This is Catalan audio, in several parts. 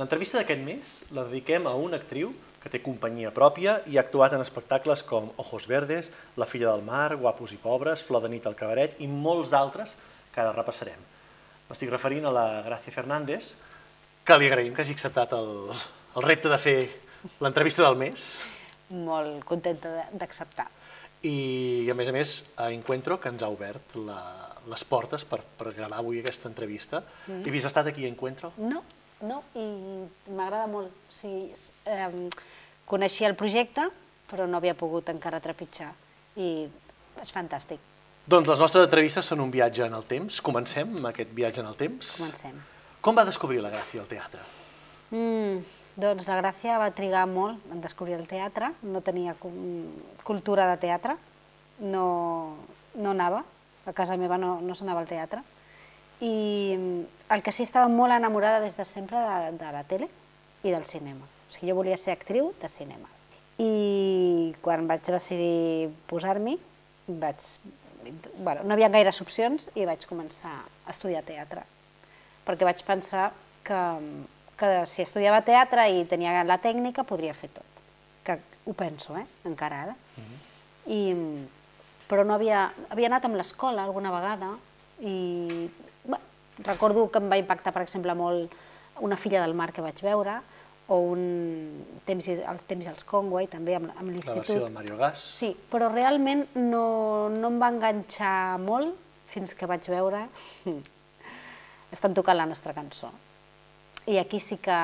L'entrevista d'aquest mes la dediquem a una actriu que té companyia pròpia i ha actuat en espectacles com Ojos Verdes, La filla del mar, Guapos i pobres, Flor de nit al cabaret i molts d'altres que ara repassarem. M'estic referint a la Gràcia Fernández, que li agraïm que hagi acceptat el, el repte de fer l'entrevista del mes Molt contenta d'acceptar. i, a més a més, a Encuentro, que ens ha obert la, les portes per, per gravar avui aquesta entrevista. Mm. He vist estat aquí a Encuentro? No, no, i m'agrada molt. O sigui, eh, coneixia el projecte, però no havia pogut encara trepitjar. I és fantàstic. Doncs les nostres entrevistes són un viatge en el temps. Comencem aquest viatge en el temps. Comencem. Com va descobrir la Gràcia al teatre? Mm, doncs la Gràcia va trigar molt en descobrir el teatre, no tenia cu- cultura de teatre, no, no anava, a casa meva no, no s'anava al teatre, i mm, el que sí estava molt enamorada des de sempre de, de la tele i del cinema. O sigui, jo volia ser actriu de cinema. I quan vaig decidir posar-m'hi, vaig... Bueno, no hi havia gaires opcions i vaig començar a estudiar teatre perquè vaig pensar que, que si estudiava teatre i tenia la tècnica podria fer tot. Que ho penso, eh? encara ara. I, però no havia, havia anat amb l'escola alguna vegada i recordo que em va impactar, per exemple, molt una filla del mar que vaig veure o un temps, el temps i els Conway, també amb, amb La l'institut. versió del Mario Gas? Sí, però realment no, no em va enganxar molt fins que vaig veure estan tocant la nostra cançó. I aquí sí que,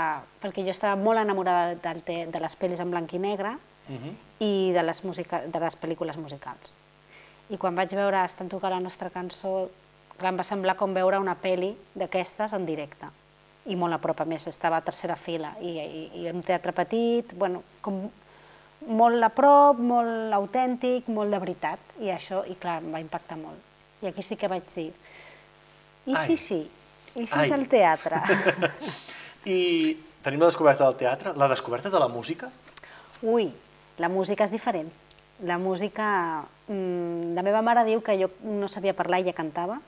perquè jo estava molt enamorada del te, de les pel·lis en blanc i negre i de les, musica, de les pel·lícules musicals. I quan vaig veure estan tocant la nostra cançó, clar, em va semblar com veure una pel·li d'aquestes en directe i molt a prop, a més, estava a tercera fila i, i, i en un teatre petit, bueno, com molt a prop, molt autèntic, molt de veritat, i això, i clar, em va impactar molt. I aquí sí que vaig dir, i Ai. sí, sí, i sí Ai. és el teatre. I tenim la descoberta del teatre, la descoberta de la música. Ui, la música és diferent. La música... mm, La meva mare diu que jo no sabia parlar i ja cantava,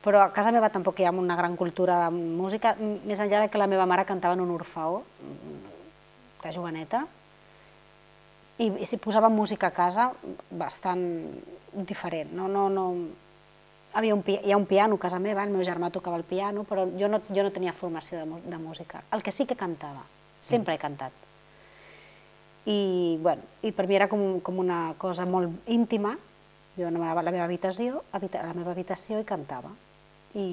però a casa meva tampoc hi ha una gran cultura de música, més enllà de que la meva mare cantava en un orfeó mm, de joveneta, i, i si posava música a casa, bastant diferent. No, no, no... Havia un, hi ha un piano a casa meva, el meu germà tocava el piano, però jo no, jo no tenia formació de, de música. El que sí que cantava, sempre he cantat. I, bueno, i per mi era com, com una cosa molt íntima. Jo anava a la meva habitació, habita, a la meva habitació i cantava. I,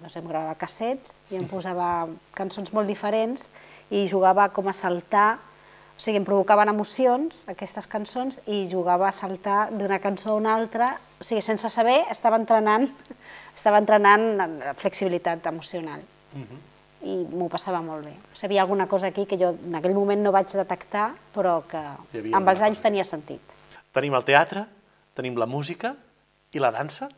no sé, em gravava cassets i em posava cançons molt diferents i jugava com a saltar, o sigui, em provocaven emocions, aquestes cançons, i jugava a saltar d'una cançó a una altra, o sigui, sense saber, estava entrenant, estava entrenant la flexibilitat emocional i m'ho passava molt bé. O sigui, hi havia alguna cosa aquí que jo en aquell moment no vaig detectar, però que amb els anys cosa. tenia sentit. Tenim el teatre, tenim la música i la dansa.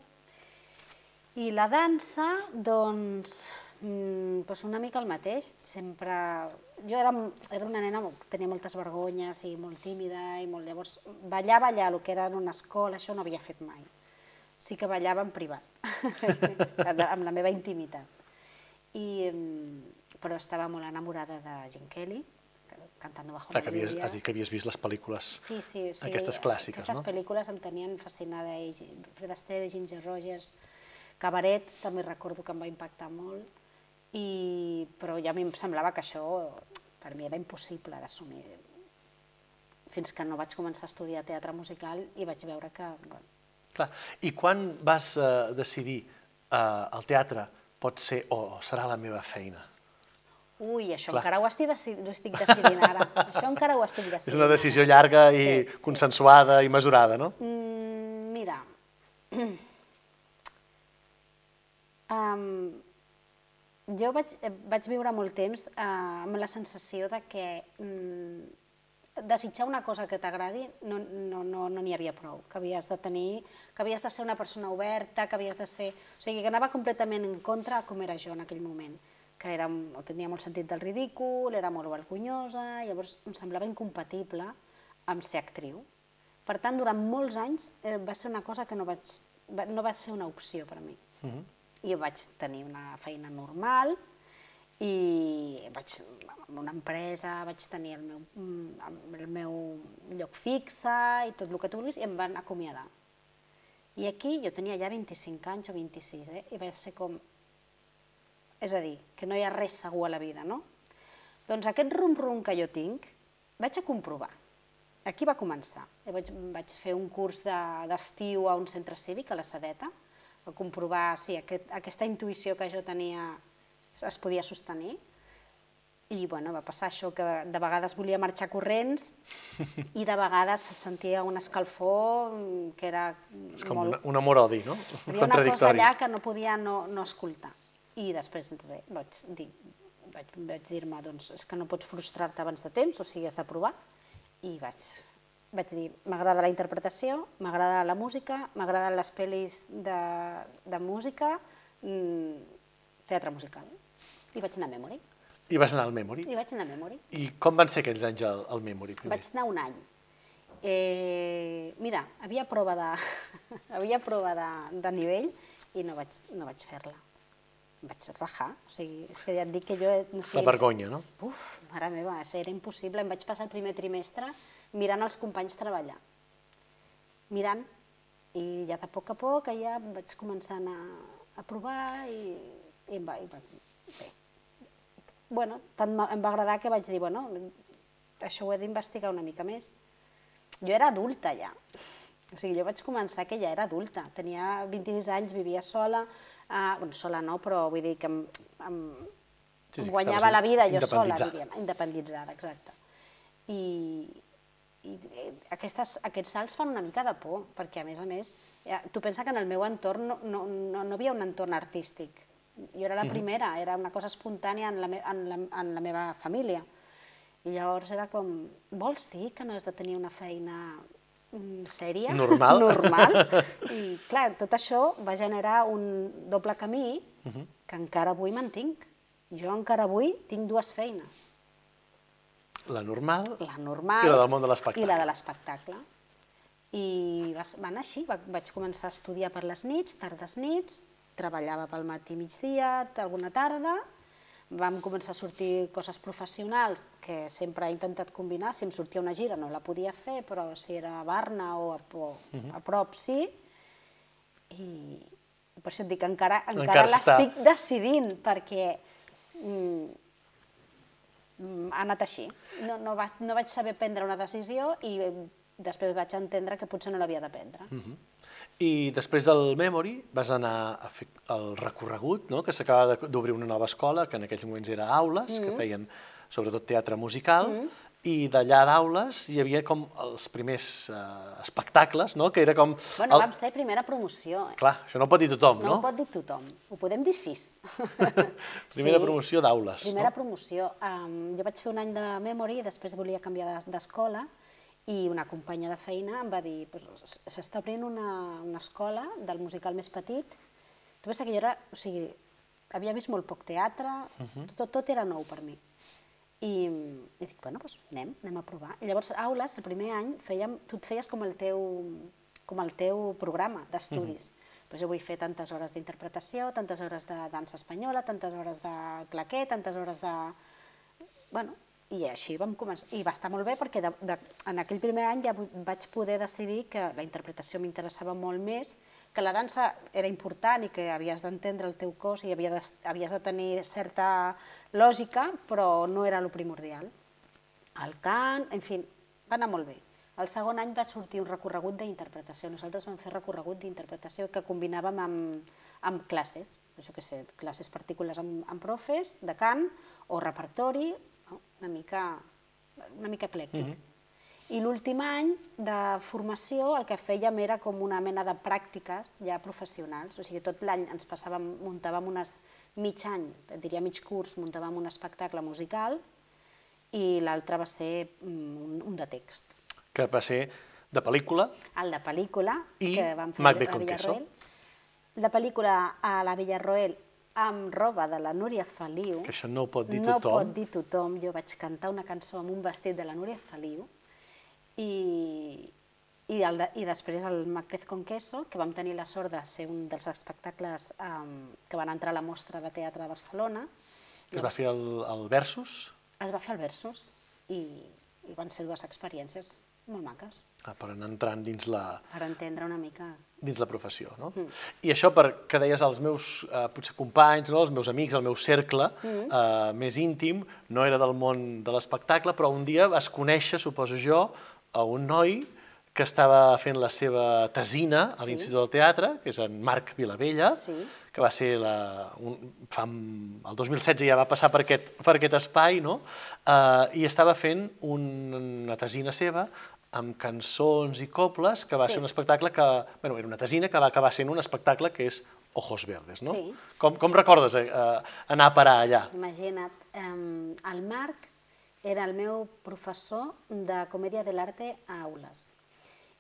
I la dansa, doncs, mm, doncs una mica el mateix. Sempre... Jo era, era una nena que tenia moltes vergonyes i molt tímida i molt... Llavors, ballar, ballar, el que era en una escola, això no havia fet mai. Sí que ballava en privat, amb la meva intimitat. I, mm, però estava molt enamorada de Gene Kelly, cantando bajo Clar, la lluvia. has dit que havies vist les pel·lícules, Sí, sí, sí. aquestes clàssiques, Aquestes no? pel·lícules em tenien fascinada. i Fred Astaire, Ginger Rogers, Cabaret, també recordo que em va impactar molt, i, però ja a mi em semblava que això per mi era impossible d'assumir. Fins que no vaig començar a estudiar teatre musical i vaig veure que... Bueno, Clar. I quan vas eh, decidir eh, el teatre pot ser o serà la meva feina? ui, això Clar. encara ho estic, decidi ho estic decidint ara. això encara ho estic decidint. És una decisió llarga i Sí, sí. consensuada i mesurada, no? Mm, mira, um, jo vaig, eh, vaig viure molt temps uh, amb la sensació de que mm, desitjar una cosa que t'agradi no n'hi no, no, no havia prou, que havies de tenir, que havies de ser una persona oberta, que havies de ser... O sigui, que anava completament en contra de com era jo en aquell moment, que era, tenia molt sentit del ridícul, era molt vergonyosa, llavors em semblava incompatible amb ser actriu. Per tant, durant molts anys eh, va ser una cosa que no, vaig, va, no va ser una opció per a mi. Uh -huh. Jo vaig tenir una feina normal i vaig amb una empresa, vaig tenir el meu, mm, el meu lloc fixe i tot el que tu vulguis, i em van acomiadar. I aquí jo tenia ja 25 anys o 26, eh? i va ser com... És a dir, que no hi ha res segur a la vida, no? Doncs aquest rum-rum que jo tinc, vaig a comprovar. Aquí va començar. Vaig, vaig fer un curs d'estiu de, a un centre cívic, a la Sedeta, a comprovar si aquest, aquesta intuïció que jo tenia es podia sostenir. I bueno, va passar això, que de vegades volia marxar corrents i de vegades se sentia un escalfor que era És com molt... una, un amor-odi, no? Hi havia una cosa allà que no podia no, no escoltar. I després vaig dir, vaig, vaig dir-me, doncs, és que no pots frustrar-te abans de temps, o sigui, has de provar. I vaig, vaig dir, m'agrada la interpretació, m'agrada la música, m'agraden les pel·lis de, de música, mmm, teatre musical. I vaig anar a Memory. I vas anar al Memory. I vaig anar a Memory. I com van ser aquells anys al, al Memory? Primer? Vaig anar un any. Eh, mira, havia prova de, havia prova de, de nivell i no vaig, no vaig fer-la. Vaig rajar, o sigui, és que ja et dic que jo... No sé, La vergonya, no? Uf, mare meva, això era impossible. Em vaig passar el primer trimestre mirant els companys treballar. Mirant, i ja de poc a poc ja vaig començar a, a provar i, i em va, i va, bé. Bueno, tant em va agradar que vaig dir, bueno, això ho he d'investigar una mica més. Jo era adulta ja, o sigui, jo vaig començar que ja era adulta, tenia 26 anys, vivia sola, eh, bueno, sola no, però vull dir que em, em, Sí, sí, guanyava la vida jo sola, diríem, independitzada, exacte. I, i eh, aquestes, aquests salts fan una mica de por, perquè a més a més, ja, tu pensa que en el meu entorn no, no, no, no havia un entorn artístic. Jo era la primera, era una cosa espontània en la, me, en, la, en la meva família. I llavors era com, vols dir que no has de tenir una feina mm, sèria? Normal. Normal. I clar, tot això va generar un doble camí que encara avui mantinc. Jo encara avui tinc dues feines. La normal La normal i la del món de l'espectacle. i la de l'espectacle. I va, va anar així, va, vaig començar a estudiar per les nits, tardes nits, treballava pel matí i migdia, alguna tarda, vam començar a sortir coses professionals que sempre he intentat combinar, si em sortia una gira no la podia fer, però si era a Barna o a, o a prop sí, i per això et dic que encara, encara, Encara l'estic decidint, perquè mm, ha anat així. No, no, va, no vaig saber prendre una decisió i eh, després vaig entendre que potser no l'havia de prendre. Mm. I després del Memory vas anar a fer el recorregut, no? que s'acaba d'obrir una nova escola, que en aquells moments era Aules, Mm. que feien sobretot teatre musical, i d'allà d'Aules hi havia com els primers eh, espectacles, no? que era com... Bueno, vam ser primera promoció. Eh? Clar, això no ho pot dir tothom, No, no? ho pot dir tothom. Ho podem dir sis. Primera promoció d'Aules, Primera no? promoció. Um, jo vaig fer un any de memory i després volia canviar de- d'escola i una companya de feina em va dir pues, s'està obrint una, una escola del musical més petit. Tu pensa que jo era, o sigui, havia vist molt poc teatre, tot, tot era nou per mi. I, i dic, bueno, doncs anem, anem a provar. I llavors, a aules, el primer any, fèiem, tu et feies com el teu, com el teu programa d'estudis. Pues jo vull fer tantes hores d'interpretació, tantes hores de dansa espanyola, tantes hores de claquet, tantes hores de... Bueno, i així vam començar. I va estar molt bé perquè de, de, en aquell primer any ja vaig poder decidir que la interpretació m'interessava molt més, que la dansa era important i que havies d'entendre el teu cos i havia de, havies de tenir certa lògica, però no era el primordial. El cant, en fi, va anar molt bé. El segon any va sortir un recorregut d'interpretació. Nosaltres vam fer recorregut d'interpretació que combinàvem amb, amb classes, això que sé, classes particulars amb, amb profes de cant o repertori, una mica, una mica eclèctic. I l'últim any de formació el que fèiem era com una mena de pràctiques ja professionals, o sigui, tot l'any ens passàvem, muntàvem unes mig any, diria mig curs, muntàvem un espectacle musical i l'altre va ser mm, un, un de text. Que va ser de pel·lícula, El de pel·lícula, I que vam fer Macbeth a. Villarroel. De pel·lícula a la Villarroel amb roba de la Núria Feliu. que això no ho pot dir no tothom. pot dir tothom. Jo vaig cantar una cançó amb un vestit de la Núria Feliu i, i, el de, i després el Macbeth con queso, que vam tenir la sort de ser un dels espectacles um, que van entrar a la mostra de teatre de Barcelona. Es va fer el, el Versus, Es va fer el Versus i, i van ser dues experiències molt maques. Ah, per anar entrant dins la, per entendre una mica... dins la professió, no? I això per que deies als meus eh, potser companys, no? els meus amics, el meu cercle eh, més íntim, no era del món de l'espectacle, però un dia vas conèixer, suposo jo, a un noi que estava fent la seva tesina a Sí. l'Institut del Teatre, que és en Marc Vilavella, Sí. que va ser la, un, fa, el 2016 ja va passar per aquest, per aquest espai, no? Eh, i estava fent un, una tesina seva amb cançons i coples, que va Sí. ser un espectacle que... Bueno, era una tesina que va acabar sent un espectacle que és Ojos Verdes, no? Sí. Com, com recordes eh, anar a parar allà? Imagina't, eh, el Marc era el meu professor de comèdia de l'arte a aules.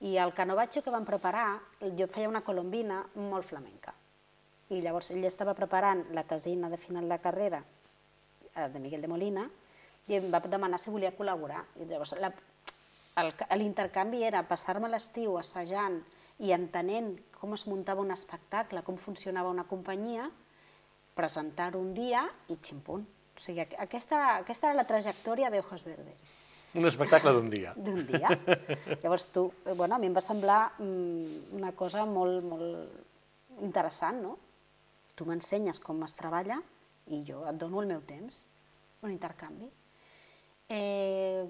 I el canovatxo que vam preparar, jo feia una colombina molt flamenca. I llavors ell estava preparant la tesina de final de carrera eh, de Miguel de Molina i em va demanar si volia col·laborar. I llavors l'intercanvi era passar-me l'estiu assajant i entenent com es muntava un espectacle, com funcionava una companyia, presentar-ho un dia i ximpunt. O sigui, aqu- aquesta, aquesta era la trajectòria d'Ojos Verdes, Un espectacle d'un dia. d'un dia. Llavors tu, eh, bueno, a mi em va semblar mm, una cosa molt, molt interessant, no? Tu m'ensenyes com es treballa i jo et dono el meu temps, un intercanvi. Eh,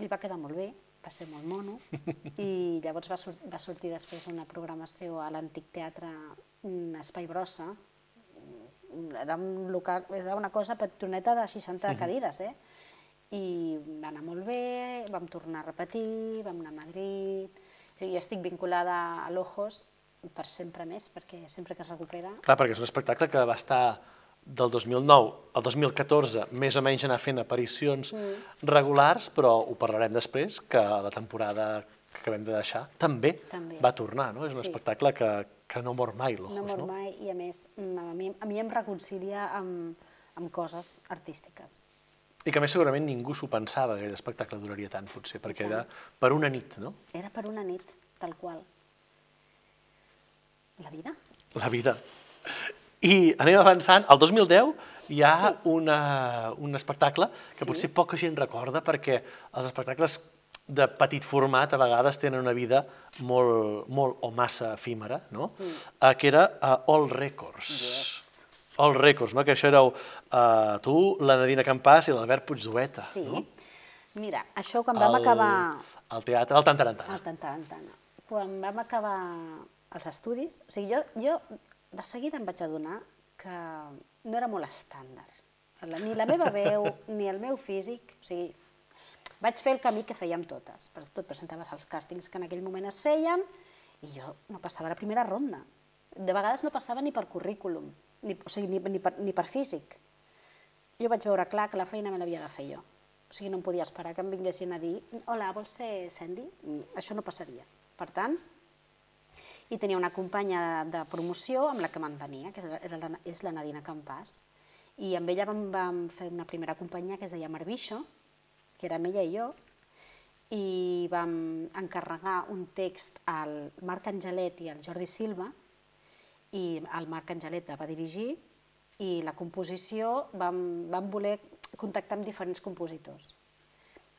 li va quedar molt bé, va ser molt mono, i llavors va, sur va sortir després una programació a l'Antic Teatre un Espai Brossa, era, un local, era una cosa petroneta de 60 cadires, eh? I va anar molt bé, vam tornar a repetir, vam anar a Madrid... Jo estic vinculada a l'Ojos per sempre més, perquè sempre que es recupera... Clar, perquè és un espectacle que va estar del 2009 al 2014 més o menys anar fent aparicions regulars, però ho parlarem després, que la temporada que acabem de deixar també, També. va tornar, no? És un Sí. espectacle que, que no mor mai, l'Ojos, No no? mor mai i a més mm, a mi, a mi em reconcilia amb, amb coses artístiques. I que més segurament ningú s'ho pensava que aquest espectacle duraria tant, potser, perquè era per una nit, no? Era per una nit, tal qual. La vida. La vida. I anem avançant. El 2010 hi ha sí. una, un espectacle que Sí. potser poca gent recorda perquè els espectacles de petit format a vegades tenen una vida molt, molt o massa efímera, no? Mm. que era uh, All Records. Yes. All Records, no? que això éreu uh, tu, la Nadina Campàs i l'Albert Puigdueta. Sí. No? Mira, això quan vam Al- acabar Al teatre, al Tantarantana. el Tantarantana, quan vam acabar els estudis, o sigui, jo, jo de seguida em vaig adonar que no era molt estàndard. Ni la meva veu, ni el meu físic, o sigui, vaig fer el camí que fèiem totes. Tu et presentaves als càstings que en aquell moment es feien i jo no passava la primera ronda. De vegades no passava ni per currículum, ni, o sigui, ni, ni, per, ni per físic. Jo vaig veure clar que la feina me l'havia de fer jo. O sigui, no em podia esperar que em vinguessin a dir hola, vols ser Sandy? Mm, Això no passaria. Per tant, i tenia una companya de, promoció amb la que mantenia, que era la, és la Nadina Campàs. I amb ella vam, vam fer una primera companyia que es deia Marbiixo, que amb ella i jo, i vam encarregar un text al Marc Angelet i al Jordi Silva, i el Marc Angelet la va dirigir, i la composició vam, vam voler contactar amb diferents compositors.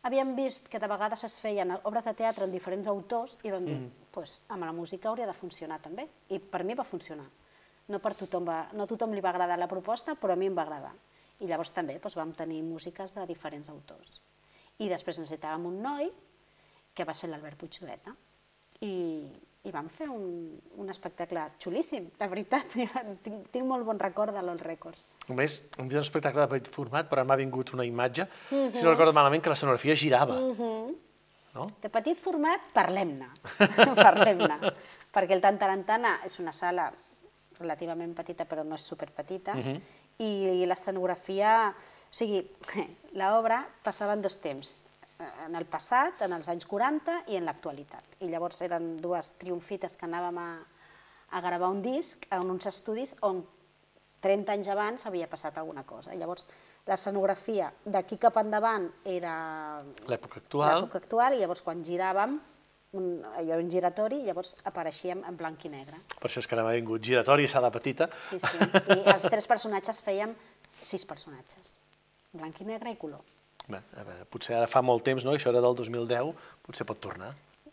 Havíem vist que de vegades es feien obres de teatre amb diferents autors i vam dir, mm. pues, amb la música hauria de funcionar també. I per mi va funcionar. No, per tothom va, no a tothom li va agradar la proposta, però a mi em va agradar. I llavors també doncs, vam tenir músiques de diferents autors. I després necessitàvem un noi, que va ser l'Albert Puigdueta, i, i vam fer un, un espectacle xulíssim, la veritat. tinc, tinc molt bon record de l'All Records. Un dia un espectacle de petit format, però m'ha vingut una imatge, si no recordo malament, que l'escenografia girava. no? De petit format, parlem-ne, parlem-ne, perquè el Tantarantana és una sala relativament petita, però no és superpetita, i l'escenografia, o sigui, l'obra passava en dos temps, en el passat, en els anys 40 i en l'actualitat. I llavors eren dues triomfites que anàvem a, a gravar un disc en uns estudis on 30 anys abans havia passat alguna cosa. I llavors l'escenografia d'aquí cap endavant era L'època actual. l'època actual, i llavors quan giràvem, un, havia un giratori, llavors apareixíem en blanc i negre. Per això és que ara m'ha vingut giratori i sala petita. Sí, sí. I els tres personatges fèiem sis personatges, blanc i negre i color. Bé, a veure, potser ara fa molt temps, no? Això era del 2010, potser pot tornar.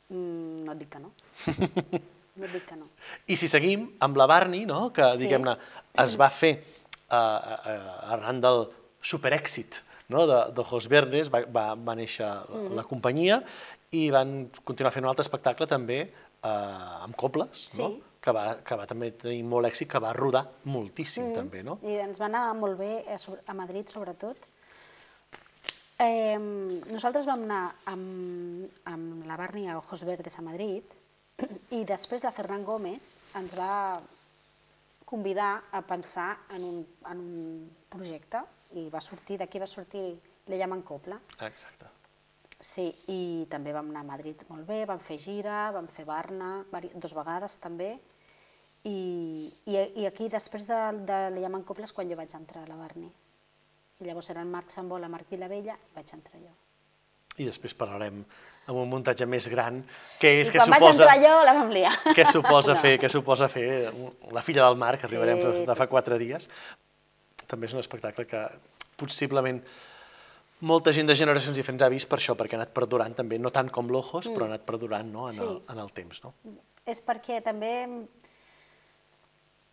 Mm, no et dic que no. no et dic que no. I si seguim amb la Barney, no? que Sí. diguem-ne es va fer uh, uh, arran del superèxit no? de, de Jos Vernes, va, va, va néixer Mm-hmm. la companyia i van continuar fent un altre espectacle també uh, amb cobles, no? Que, va, que va també tenir molt èxit, que va rodar moltíssim també, no? I ens va anar molt bé a, sobre- a Madrid, sobretot. Eh, nosaltres vam anar amb, amb la Barni a Ojos Verdes a Madrid i després la Ferran Gómez ens va convidar a pensar en un, en un projecte i va sortir, d'aquí va sortir Le llamen Copla. Exacte. Sí, i també vam anar a Madrid molt bé, vam fer gira, vam fer Barna, dos vegades també, i, i, i aquí després de, de Le llamen Coples quan jo vaig entrar a la Barni. I llavors eren Marc Sambola, Marc Vilavella, i vaig entrar jo. I després parlarem amb un muntatge més gran, que és I que quan vaig suposa... entrar jo la vam liar. què suposa, No. fer, què suposa fer La filla del mar, que Sí, arribarem de, de sí, fa sí, quatre dies. També és un espectacle que possiblement molta gent de generacions diferents ha vist per això, perquè ha anat perdurant també, no tant com l'Ojos, però ha anat perdurant no, en, el, Mm. Sí. en el temps. No? És perquè també,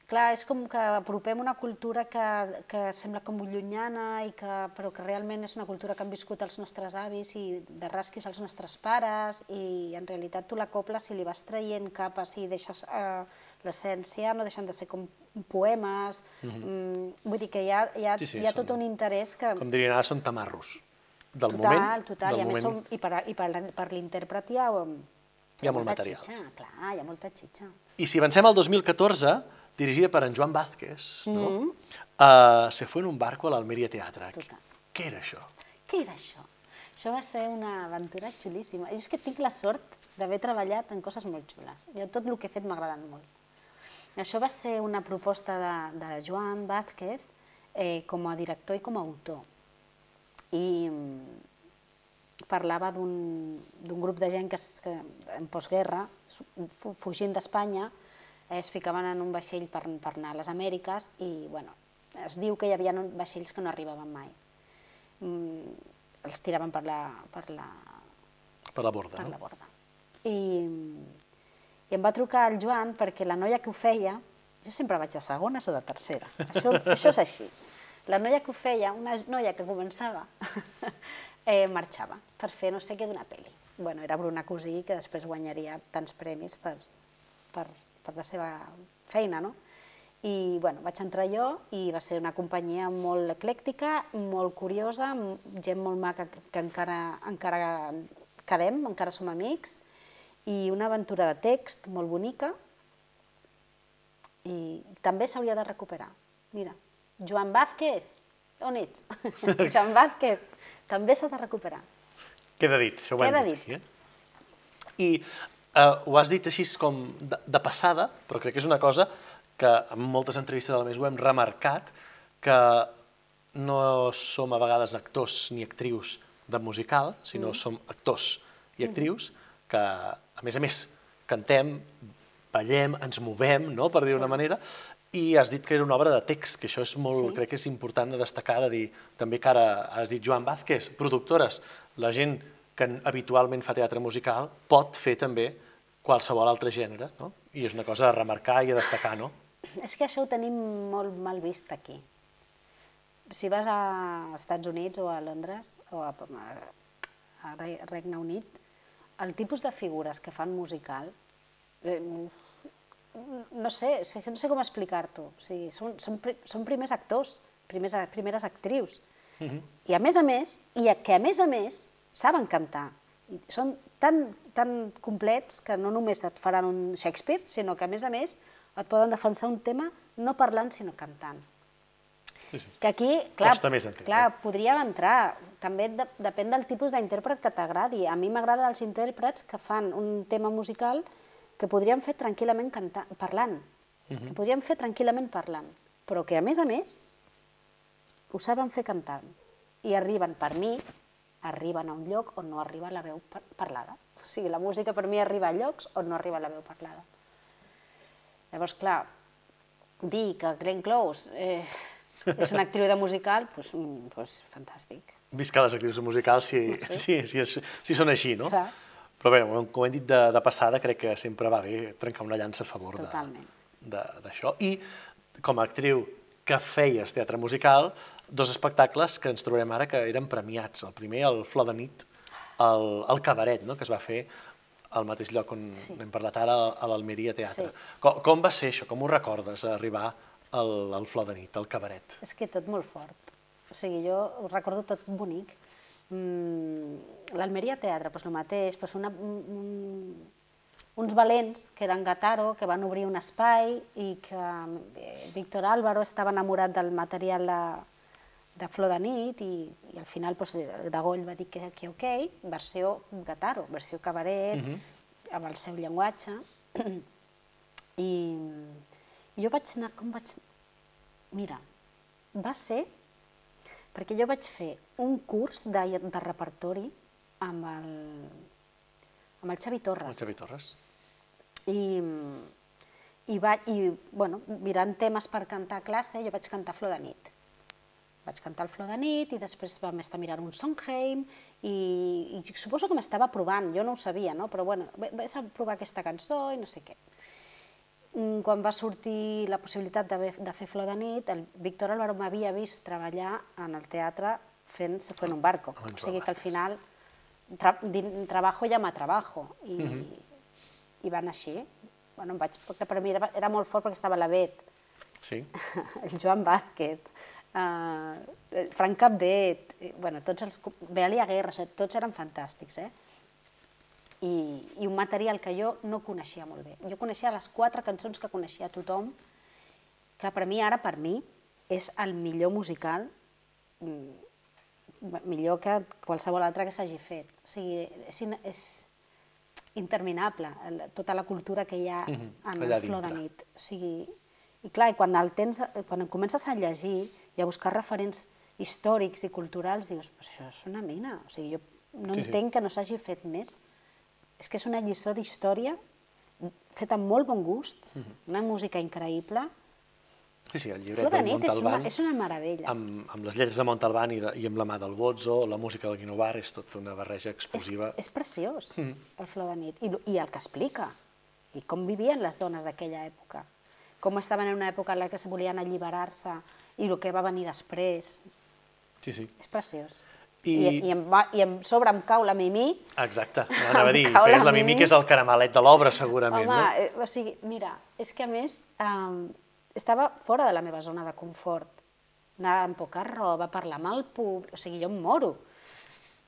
clar, és com que apropem una cultura que, que sembla com molt llunyana, i que, però que realment és una cultura que han viscut els nostres avis i de rasquis els nostres pares, i en realitat tu la cobles si li vas traient capes i deixes eh, l'essència, no deixen de ser com poemes, mm, vull dir que hi ha, hi ha, Sí, sí, hi ha són- tot un interès que... Com dirien ara, són tamarros del total, moment. total, del i a més moment. som, i per, i per, per l'intèrpret hi ha, Hi ha molt molta material. xitxa, clar, hi ha molta xitxa. I si avancem al 2014, dirigida per en Joan Vázquez, no? Mm-hmm. uh, se fue en un barco a l'Almeria Teatre. Total. Què era això? Què era això? Això va ser una aventura xulíssima. Jo és que tinc la sort d'haver treballat en coses molt xules. Jo tot el que he fet m'ha agradat molt. Això va ser una proposta de, de Joan Vázquez eh, com a director i com a autor. I mm, parlava d'un grup de gent que, es, que en postguerra, fugint d'Espanya, eh, es ficaven en un vaixell per, per anar a les Amèriques i bueno, es diu que hi havia vaixells que no arribaven mai mm, els tiraven per la, per la, Per la borda, per no? la borda. I, Em va trucar el Joan perquè la noia que ho feia, jo sempre vaig de segones o de terceres, això, això és així. La noia que ho feia, una noia que començava, eh, marxava per fer no sé què d'una pel·li. Bueno, era Bruna Cosí, que després guanyaria tants premis per, per, per la seva feina, no? I bueno, vaig entrar jo i va ser una companyia molt eclèctica, molt curiosa, gent molt maca que encara, encara quedem, encara som amics, i una aventura de text molt bonica i també s'hauria de recuperar. Mira, Joan Vázquez, on ets? Joan Vázquez, també s'ha de recuperar. Queda dit, això ho Queda hem dit. dit. eh? I eh, ho has dit així com de, de passada, però crec que és una cosa que en moltes entrevistes a la més ho hem remarcat, que no som a vegades actors ni actrius de musical, sinó mm. som actors i actrius que, a més a més, cantem, ballem, ens movem, no?, per dir una manera, i has dit que era una obra de text, que això és molt, Sí. crec que és important de destacar, de dir, també que ara has dit Joan Vázquez, productores, la gent que habitualment fa teatre musical pot fer també qualsevol altre gènere, no? I és una cosa a remarcar i a destacar, no? És que això ho tenim molt mal vist aquí. Si vas a Estats Units o a Londres o a, a Re- Regne Unit, el tipus de figures que fan musical, eh, no sé, no sé com explicar-t'ho. O sigui, són, són, són primers actors, primers, primeres actrius. I a més a més, i a, que a més a més saben cantar. I són tan, tan complets que no només et faran un Shakespeare, sinó que a més a més et poden defensar un tema no parlant sinó cantant. Sí, sí. Que aquí, clar, Costa més clar podríem entrar, també de, depèn del tipus d'intèrpret que t'agradi. A mi m'agraden els intèrprets que fan un tema musical que podríem fer tranquil·lament cantant, parlant, que podríem fer tranquil·lament parlant, però que a més a més ho saben fer cantant i arriben per mi, arriben a un lloc on no arriba la veu par- parlada. O sigui, la música per mi arriba a llocs on no arriba la veu parlada. Llavors, clar, dir que Glenn Close eh, És una actriu de musical, doncs, doncs fantàstic. Visca les actrius musicals si, sí. si, si, si són així, no? Clar. Però bé, com hem dit de, de passada, crec que sempre va bé trencar una llança a favor de- Totalment. de- d'això. I com a actriu que feies teatre musical, dos espectacles que ens trobarem ara que eren premiats. El primer, el Flor de nit, el, el cabaret, no? que es va fer al mateix lloc on sí. hem parlat ara, a l'Almeria Teatre. Sí. Com, com va ser això? Com ho recordes, arribar al, al Flor de nit, al cabaret? És que tot molt fort. O sigui, jo ho recordo tot bonic. Mm, L'Almeria Teatre, doncs el mateix, doncs una, un, uns valents que eren Gataro, que van obrir un espai i que eh, Víctor Álvaro estava enamorat del material de, de Flor de nit i, i al final doncs, Dagoll va dir que, que ok, versió Gataro, versió cabaret, amb el seu llenguatge. I jo vaig anar, com vaig... Mira, va ser perquè jo vaig fer un curs de, de repertori amb el, amb el Xavi Torres. El Xavi Torres. I, i, va, i bueno, mirant temes per cantar a classe, jo vaig cantar Flor de nit. Vaig cantar el Flor de nit i després vam estar mirant un Sondheim i, i suposo que m'estava provant, jo no ho sabia, no? però bueno, vaig a provar aquesta cançó i no sé què. Mm, Quan va sortir la possibilitat de, de fer Flor de nit, el Víctor Álvaro m'havia vist treballar en el teatre fent Se fue en un barco. Ah, O sigui que al final tra, din, trabajo llama trabajo i, i va anar així. Bueno, em vaig, perquè per mi era, era molt fort perquè estava la Bet, Sí. el Joan Vázquez, uh, el Frank Capdet, eh, bueno, tots els... Bealia Guerra, tots eren fantàstics, eh? I, I un material que jo no coneixia molt bé. Jo coneixia les quatre cançons que coneixia tothom, que per mi, ara per mi, és el millor musical, mm, millor que qualsevol altre que s'hagi fet. O sigui, és, és interminable, tota la cultura que hi ha en allà el Flor de nit. O sigui, i clar, i quan, el tens, quan comences a llegir i a buscar referents històrics i culturals, dius, pues això és una mina. O sigui, jo no Sí, sí, sí. entenc que no s'hagi fet més. És que és una lliçó d'història feta amb molt bon gust, una música increïble. Sí, sí, el llibret Flor de nit és una, Montalbán, és una meravella. amb, amb les lletres de Montalbán i, de, i amb la mà del Bozzo, la música del Guinovar, és tot una barreja És, explosiva. és preciós, el Flor de nit, I, i el que explica, i com vivien les dones d'aquella època, com estaven en una època en la que es volien alliberar-se i el que va venir després. Sí, sí. És preciós. I- I, i, em, va, I em sobre em cau la Mimi. Exacte, anava a dir, feies la Mimi. que és el caramelet de l'obra, segurament, Home, no? eh, o sigui, mira, és que a més eh, estava fora de la meva zona de confort. Anar amb poca roba, parlar amb el públic, o sigui, jo em moro.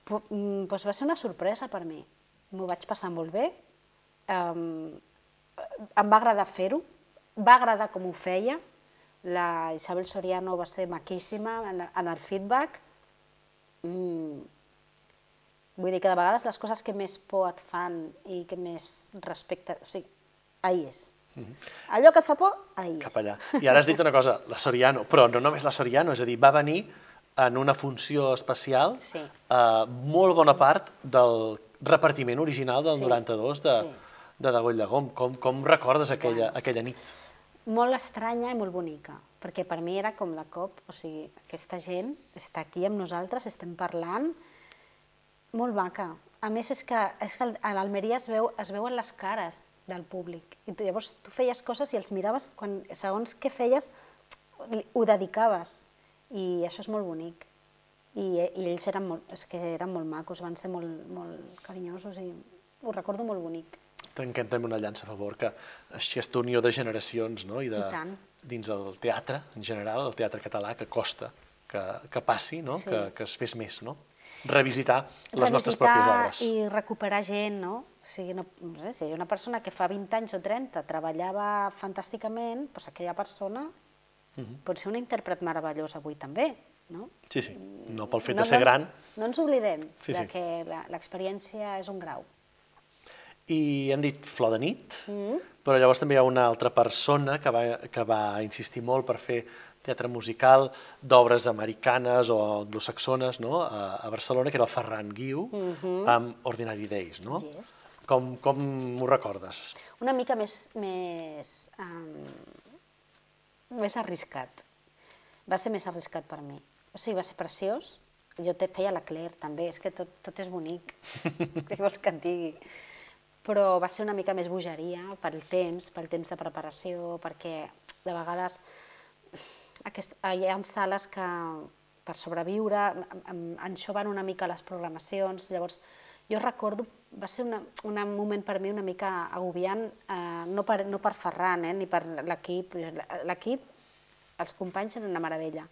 Però, mm, doncs va ser una sorpresa per mi. M'ho vaig passar molt bé, eh, em va agradar fer-ho, va agradar com ho feia, la Isabel Soriano va ser maquíssima en, en el feedback, mm, Vull dir que de vegades les coses que més por et fan i que més respecte... O sigui, ahí és. Allò que et fa por, ahí és. Mhm. Cap allà. I ara has dit una cosa, la Soriano, però no només la Soriano, és a dir, va venir en una funció especial Sí. eh, molt bona part del repartiment original del Sí, 92 de, sí. de Dagoll de Gom. Com, com recordes aquella, aquella nit? Molt estranya i molt bonica, perquè per mi era com la cop, o sigui, aquesta gent està aquí amb nosaltres, estem parlant, molt maca. A més, és que, és que a l'Almeria es, veu, es veuen les cares del públic. I tu, llavors tu feies coses i els miraves, quan, segons què feies, ho dedicaves. I això és molt bonic. I, i ells eren molt, és que eren molt macos, van ser molt, molt carinyosos i ho recordo molt bonic. Trenquem també una llança a favor, que aquesta unió de generacions no? I de, I dins el teatre, en general, el teatre català, que costa que, que passi, no? Sí. que, que es fes més, no? Revisitar les nostres pròpies obres. i recuperar gent, no? O sigui, no, no sé, si hi ha una persona que fa 20 anys o 30 treballava fantàsticament, doncs aquella persona Mhm. pot ser un intèrpret meravellós avui també, no? Sí, sí, no pel fet no, de ser no, gran. No ens oblidem Sí, de sí. que la- l'experiència és un grau. I hem dit Flor de nit, Mm. però llavors també hi ha una altra persona que va, que va insistir molt per fer teatre musical d'obres americanes o anglosaxones no? a, a Barcelona, que era el Ferran Guiu, amb Ordinary Days. No? Yes. Com, com ho recordes? Una mica més, més, um, més arriscat. va ser més arriscat per mi. O sigui, va ser preciós. Jo te feia la Claire, també, és que tot, tot és bonic. Què vols que et digui? Però va ser una mica més bogeria pel temps, pel temps de preparació, perquè de vegades aquest, hi ha sales que per sobreviure enxoven una mica les programacions, llavors jo recordo, va ser una, un moment per mi una mica agobiant, eh, no, per, no per Ferran, eh, ni per l'equip, l'equip, els companys eren una meravella,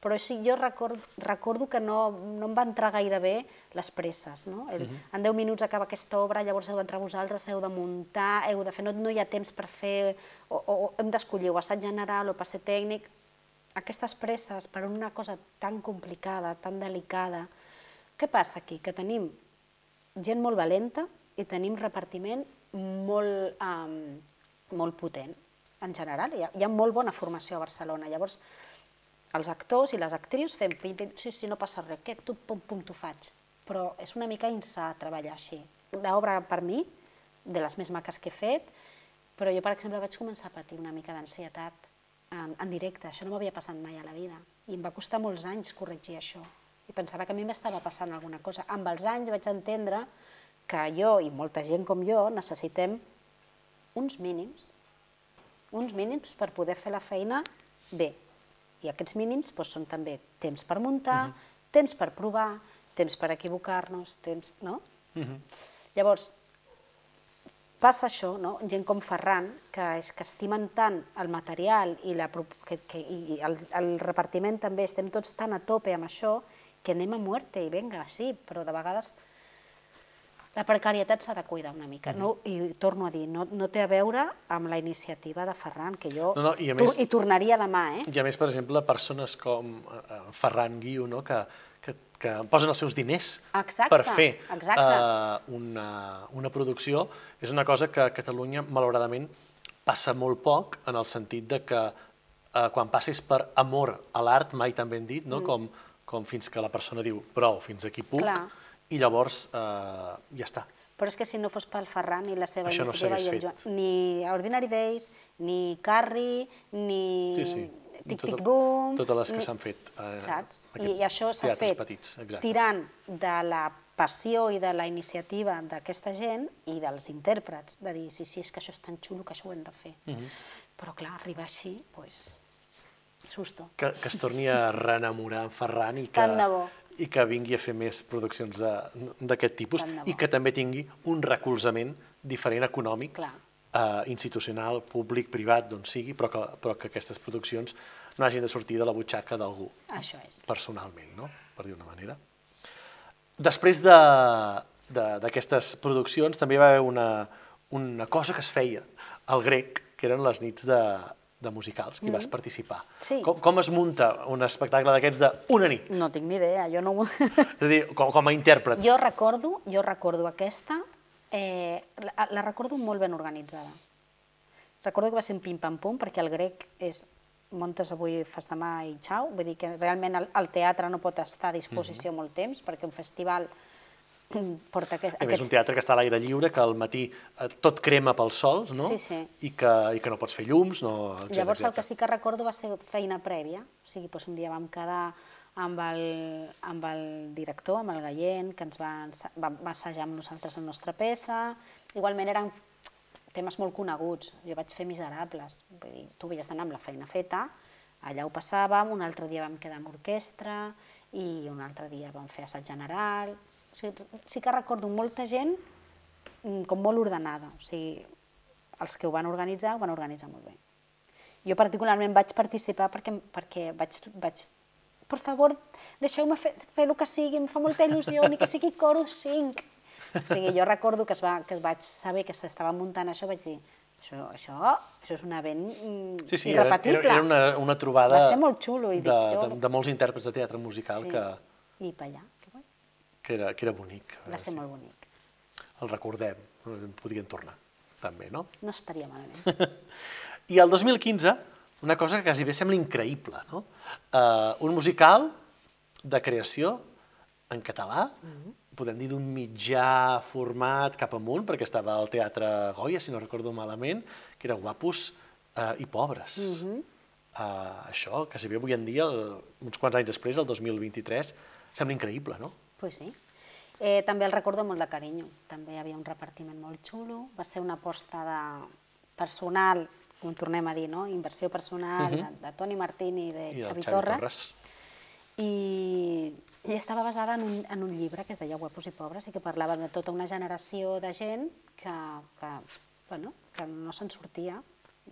però sí, jo recordo, recordo que no, no em va entrar gaire bé les presses. No? El, uh -huh. En 10 minuts acaba aquesta obra, llavors heu d'entrar vosaltres, heu de muntar, heu de fer, no, no hi ha temps per fer, o, o, o hem d'escollir o assaig general o passe tècnic. Aquestes presses per una cosa tan complicada, tan delicada, què passa aquí? Que tenim gent molt valenta i tenim repartiment molt, um, molt potent. En general, hi ha, hi ha molt bona formació a Barcelona. Llavors, els actors i les actrius fem, sí, sí, no passa res, que tu, pum, pum, t'ho faig. Però és una mica insà treballar així. L'obra, per mi, de les més maques que he fet, però jo, per exemple, vaig començar a patir una mica d'ansietat en, en directe. Això no m'havia passat mai a la vida. I em va costar molts anys corregir això. I pensava que a mi m'estava passant alguna cosa. Amb els anys vaig entendre que jo i molta gent com jo necessitem uns mínims, uns mínims per poder fer la feina bé, i aquests mínims doncs, són també temps per muntar, uh -huh. temps per provar, temps per equivocar-nos, temps... no? Uh -huh. Llavors, passa això, no? gent com Ferran, que és que estimen tant el material i, la, que, que, i el, el repartiment també, estem tots tan a tope amb això, que anem a muerte i venga, sí, però de vegades la precarietat s'ha de cuidar una mica, no? i torno a dir, no, no té a veure amb la iniciativa de Ferran, que jo no, no, i més, hi tornaria demà. Eh? I a més, per exemple, persones com eh, Ferran Guiu, no? que, que, que posen els seus diners exacte, per fer uh, una, una producció, és una cosa que a Catalunya, malauradament, passa molt poc, en el sentit de que uh, quan passis per amor a l'art, mai tan ben dit, no? Mm. com, com fins que la persona diu prou, fins aquí puc, Clar i llavors eh, ja està. Però és que si no fos pel Ferran i la seva Això iniciativa no i el Joan, ni Ordinary Days, ni Carri, ni sí, sí. Tic Tic Boom... Totes les que s'han fet. Eh, saps? I, I això s'ha fet petits, tirant de la passió i de la iniciativa d'aquesta gent i dels intèrprets, de dir, sí, sí, és que això és tan xulo que això ho hem de fer. Uh mhm. -huh. Però clar, arribar així, doncs, pues, susto. Que, que es torni a renamorar en Ferran i que, Tant de bo i que vingui a fer més produccions d'aquest tipus i que també tingui un recolzament diferent econòmic, eh, institucional, públic, privat, d'on sigui, però que, però que aquestes produccions no hagin de sortir de la butxaca d'algú. Això és. Personalment, no? per dir una manera. Després d'aquestes produccions també va haver una, una cosa que es feia al grec, que eren les nits de, de musicals, que mm -hmm. vas participar. Sí. Com, com es munta un espectacle d'aquests d'una nit? No tinc ni idea, jo no... És a dir, com, com a intèrpret. Jo recordo, jo recordo aquesta, eh, la, la recordo molt ben organitzada. Recordo que va ser un pim-pam-pum, perquè el grec és montes avui, fas demà i xau, vull dir que realment el, el teatre no pot estar a disposició mm -hmm. molt temps, perquè un festival porta aquest, a més, un teatre que està a l'aire lliure, que al matí eh, tot crema pel sol, no? Sí, sí. I que, i que no pots fer llums, no... Etcètera, Llavors, el que sí que recordo va ser feina prèvia, o sigui, doncs un dia vam quedar amb el, amb el director, amb el Gallent, que ens va, va, va assajar amb nosaltres la nostra peça. Igualment eren temes molt coneguts. Jo vaig fer Miserables, vull dir, tu veies d'anar amb la feina feta, allà ho passàvem, un altre dia vam quedar amb orquestra, i un altre dia vam fer assaig general, sigui, sí que recordo molta gent mm, com molt ordenada, o sigui, els que ho van organitzar ho van organitzar molt bé. Jo particularment vaig participar perquè, perquè vaig, vaig per favor, deixeu-me fer, fer el que sigui, em fa molta il·lusió, ni que sigui coro 5. O sigui, jo recordo que, es va, que vaig saber que s'estava muntant això, vaig dir, això, això, això és un event mm, sí, sí, irrepetible. Era, era una, una trobada Va ser molt xulo. I de, dic, jo... de, de molts intèrprets de teatre musical sí, que... I per allà que era, que era bonic. Va ser sí. molt bonic. El recordem, podrien tornar, també, no? No estaria malament. I el 2015, una cosa que quasi bé sembla increïble, no? Uh, un musical de creació en català, mm -hmm. podem dir d'un mitjà format cap amunt, perquè estava al Teatre Goya, si no recordo malament, que era Guapos uh, i Pobres. Mm -hmm. uh, això, que si bé avui en dia, el, uns quants anys després, el 2023, sembla increïble, no? Pues sí. Eh, també el recordo molt de carinyo. També hi havia un repartiment molt xulo. Va ser una aposta de personal, com tornem a dir, no? inversió personal uh -huh. de, de Toni Martín i de I Xavi, Xavi Torres. Torres. I, i estava basada en un, en un llibre que es deia Guapos i Pobres i que parlava de tota una generació de gent que, que, bueno, que no se'n sortia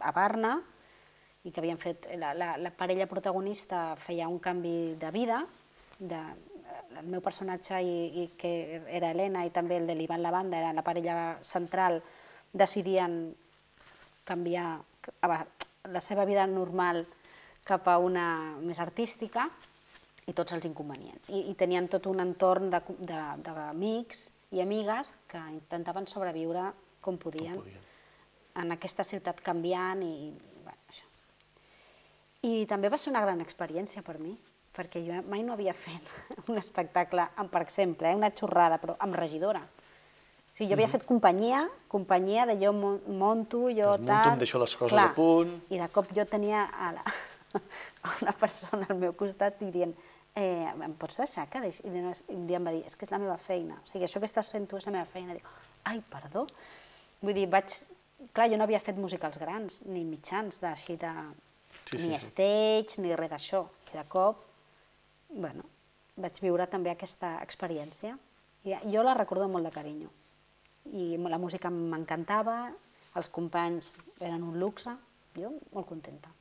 a Barna i que havien fet, la, la, la parella protagonista feia un canvi de vida, de, el meu personatge, i, i que era Helena, i també el de l'Ivan Lavanda, era la parella central, decidien canviar la seva vida normal cap a una més artística i tots els inconvenients. I, i tenien tot un entorn d'amics i amigues que intentaven sobreviure com podien, Com podien. en aquesta ciutat canviant i, bueno, això. I també va ser una gran experiència per mi, perquè jo mai no havia fet un espectacle, amb, per exemple, eh, una xorrada, però amb regidora. O sigui, jo havia fet companyia, companyia de jo mon- monto, jo Doncs munto, tal... em deixo les coses a punt. I de cop jo tenia a, la, a una persona al meu costat i dient eh, em pots deixar que deixi? I no, un dia em va dir, és que és la meva feina, o sigui, això que estàs fent tu és la meva feina. Dic, ai, perdó. Vull dir, vaig... Clar, jo no havia fet musicals grans, ni mitjans, així de... Sí, sí, ni sí. stage, ni res d'això. I de cop, bueno, vaig viure també aquesta experiència. I jo la recordo molt de carinyo. I la música m'encantava, els companys eren un luxe, jo molt contenta.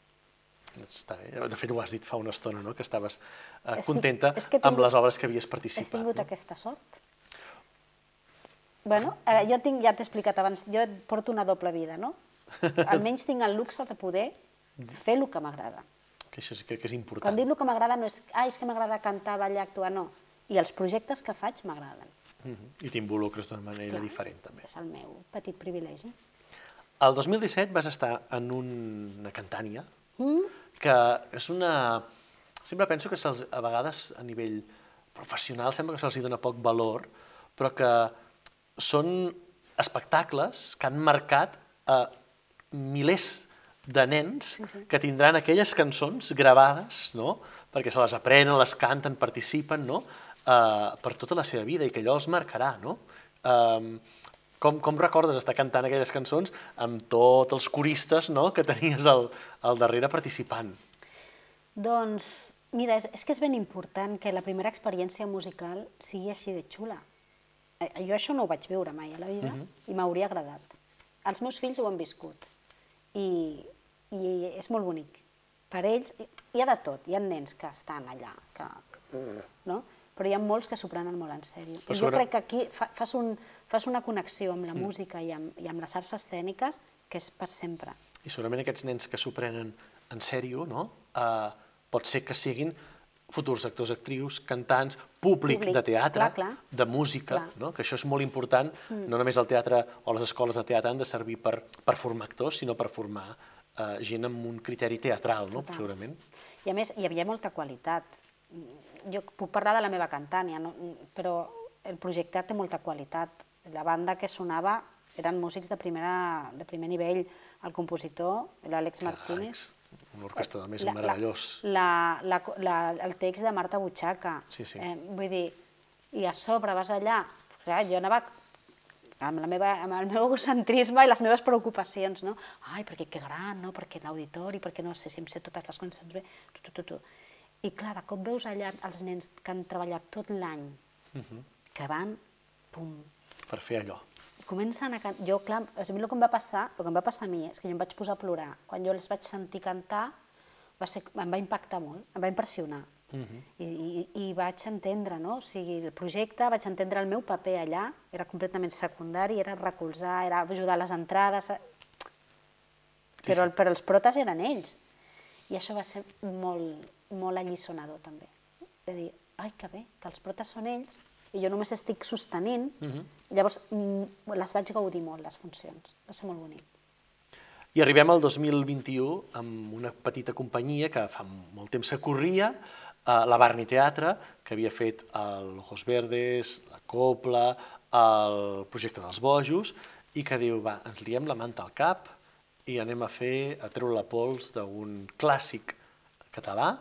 Està bé. De fet, ho has dit fa una estona, no?, que estaves eh, Estic- contenta és que he amb les obres que havies participat. tingut no? aquesta sort? Bueno, eh, jo tinc, ja t'he explicat abans, jo porto una doble vida, no? Almenys tinc el luxe de poder fer el que m'agrada. Que això sí que, que és important. Quan dic el que m'agrada no és, ah, és que m'agrada cantar, ballar, actuar, no. I els projectes que faig m'agraden. Mhm. I t'involucres d'una manera diferent, també. És el meu petit privilegi. El 2017 vas estar en una cantània, Mm? que és una... Sempre penso que a vegades a nivell professional sembla que se'ls dona poc valor, però que són espectacles que han marcat a milers de nens que tindran aquelles cançons gravades, no? perquè se les aprenen, les canten, participen, no? Uh, per tota la seva vida i que allò els marcarà. No? Um, com, com recordes estar cantant aquelles cançons amb tots els coristes no? que tenies al, al darrere participant? Doncs, mira, és, és que és ben important que la primera experiència musical sigui així de xula. Eh, Jo això no ho vaig viure mai a la vida i m'hauria agradat. Els meus fills ho han viscut i, i és molt bonic. Per ells, hi- ha de tot, hi ha nens que estan allà, que, no? però hi ha molts que s'ho prenen molt en sèrio. Però I jo sobre- crec que aquí fa, fas, un, fas una connexió amb la música i amb, i amb les arts escèniques que és per sempre. I segurament aquests nens que s'ho prenen en sèrio, no? Uh, pot ser que siguin futurs actors, actrius, cantants, públic, Públic, de teatre, clar, clar. de música, Clar. no? que això és molt important, mm. no només el teatre o les escoles de teatre han de servir per, per formar actors, sinó per formar uh, gent amb un criteri teatral, no? Total. segurament. I a més, hi havia molta qualitat. Jo puc parlar de la meva cantània, no? però el projecte té molta qualitat. La banda que sonava eren músics de, primera, de primer nivell. El compositor, l'Àlex Martínez. Un orquestrador més La- meravellós. La, la, la, el text de Marta Butxaca. Sí, sí. Eh, vull dir, i a sobre vas allà... Clar, jo anava amb, la meva, amb el meu egocentrisme i les meves preocupacions, no? Ai, perquè que gran, no? Perquè l'auditori, perquè no sé si em sé totes les cançons bé, tu, tu, tu, tu. I clar, de cop veus allà els nens que han treballat tot l'any, Mhm. que van, pum, Per fer allò. comencen a cantar... Jo, clar, a mi el que em va passar, el que em va passar a mi és que jo em vaig posar a plorar. Quan jo els vaig sentir cantar, va ser, em va impactar molt, em va impressionar. I, i, I vaig entendre, no? O sigui, el projecte, vaig entendre el meu paper allà, era completament secundari, era recolzar, era ajudar a les entrades... Però, el, però els protes eren ells. I això va ser molt, molt alliçonador, també. De dir, ai, que bé, que els protes són ells, i jo només estic sostenint, llavors mm, les vaig gaudir molt, les funcions. Va ser molt bonic. I arribem al 2021 amb una petita companyia que fa molt temps que corria, eh, la Barni Teatre, que havia fet el Ojos Verdes, la Copla, el projecte dels Bojos, i que diu, va, ens liem la manta al cap i anem a fer, a treure la pols d'un clàssic català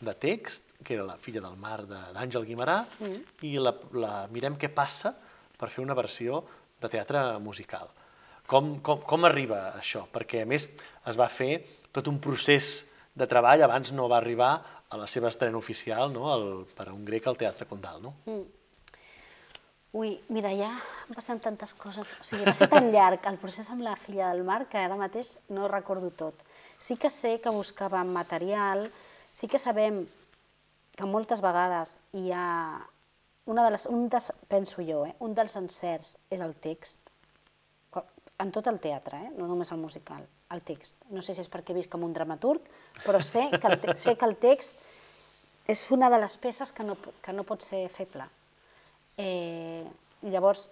de text, que era La filla del mar de- d'Àngel Guimarà, mm. i la, la mirem què passa per fer una versió de teatre musical. Com, com, com arriba això? Perquè, a més, es va fer tot un procés de treball, abans no va arribar a la seva estrena oficial, no? El, per a un grec al Teatre Condal, no? Mm. Ui, mira, ja han passat tantes coses. O sigui, va ser tan llarg el procés amb la filla del mar que ara mateix no recordo tot. Sí que sé que buscàvem material, sí que sabem que moltes vegades hi ha... Una de les, un des, penso jo, eh, un dels encerts és el text, en tot el teatre, eh, no només el musical, el text. No sé si és perquè visc com un dramaturg, però sé que el, te sé que el text és una de les peces que no, que no pot ser feble. Eh, llavors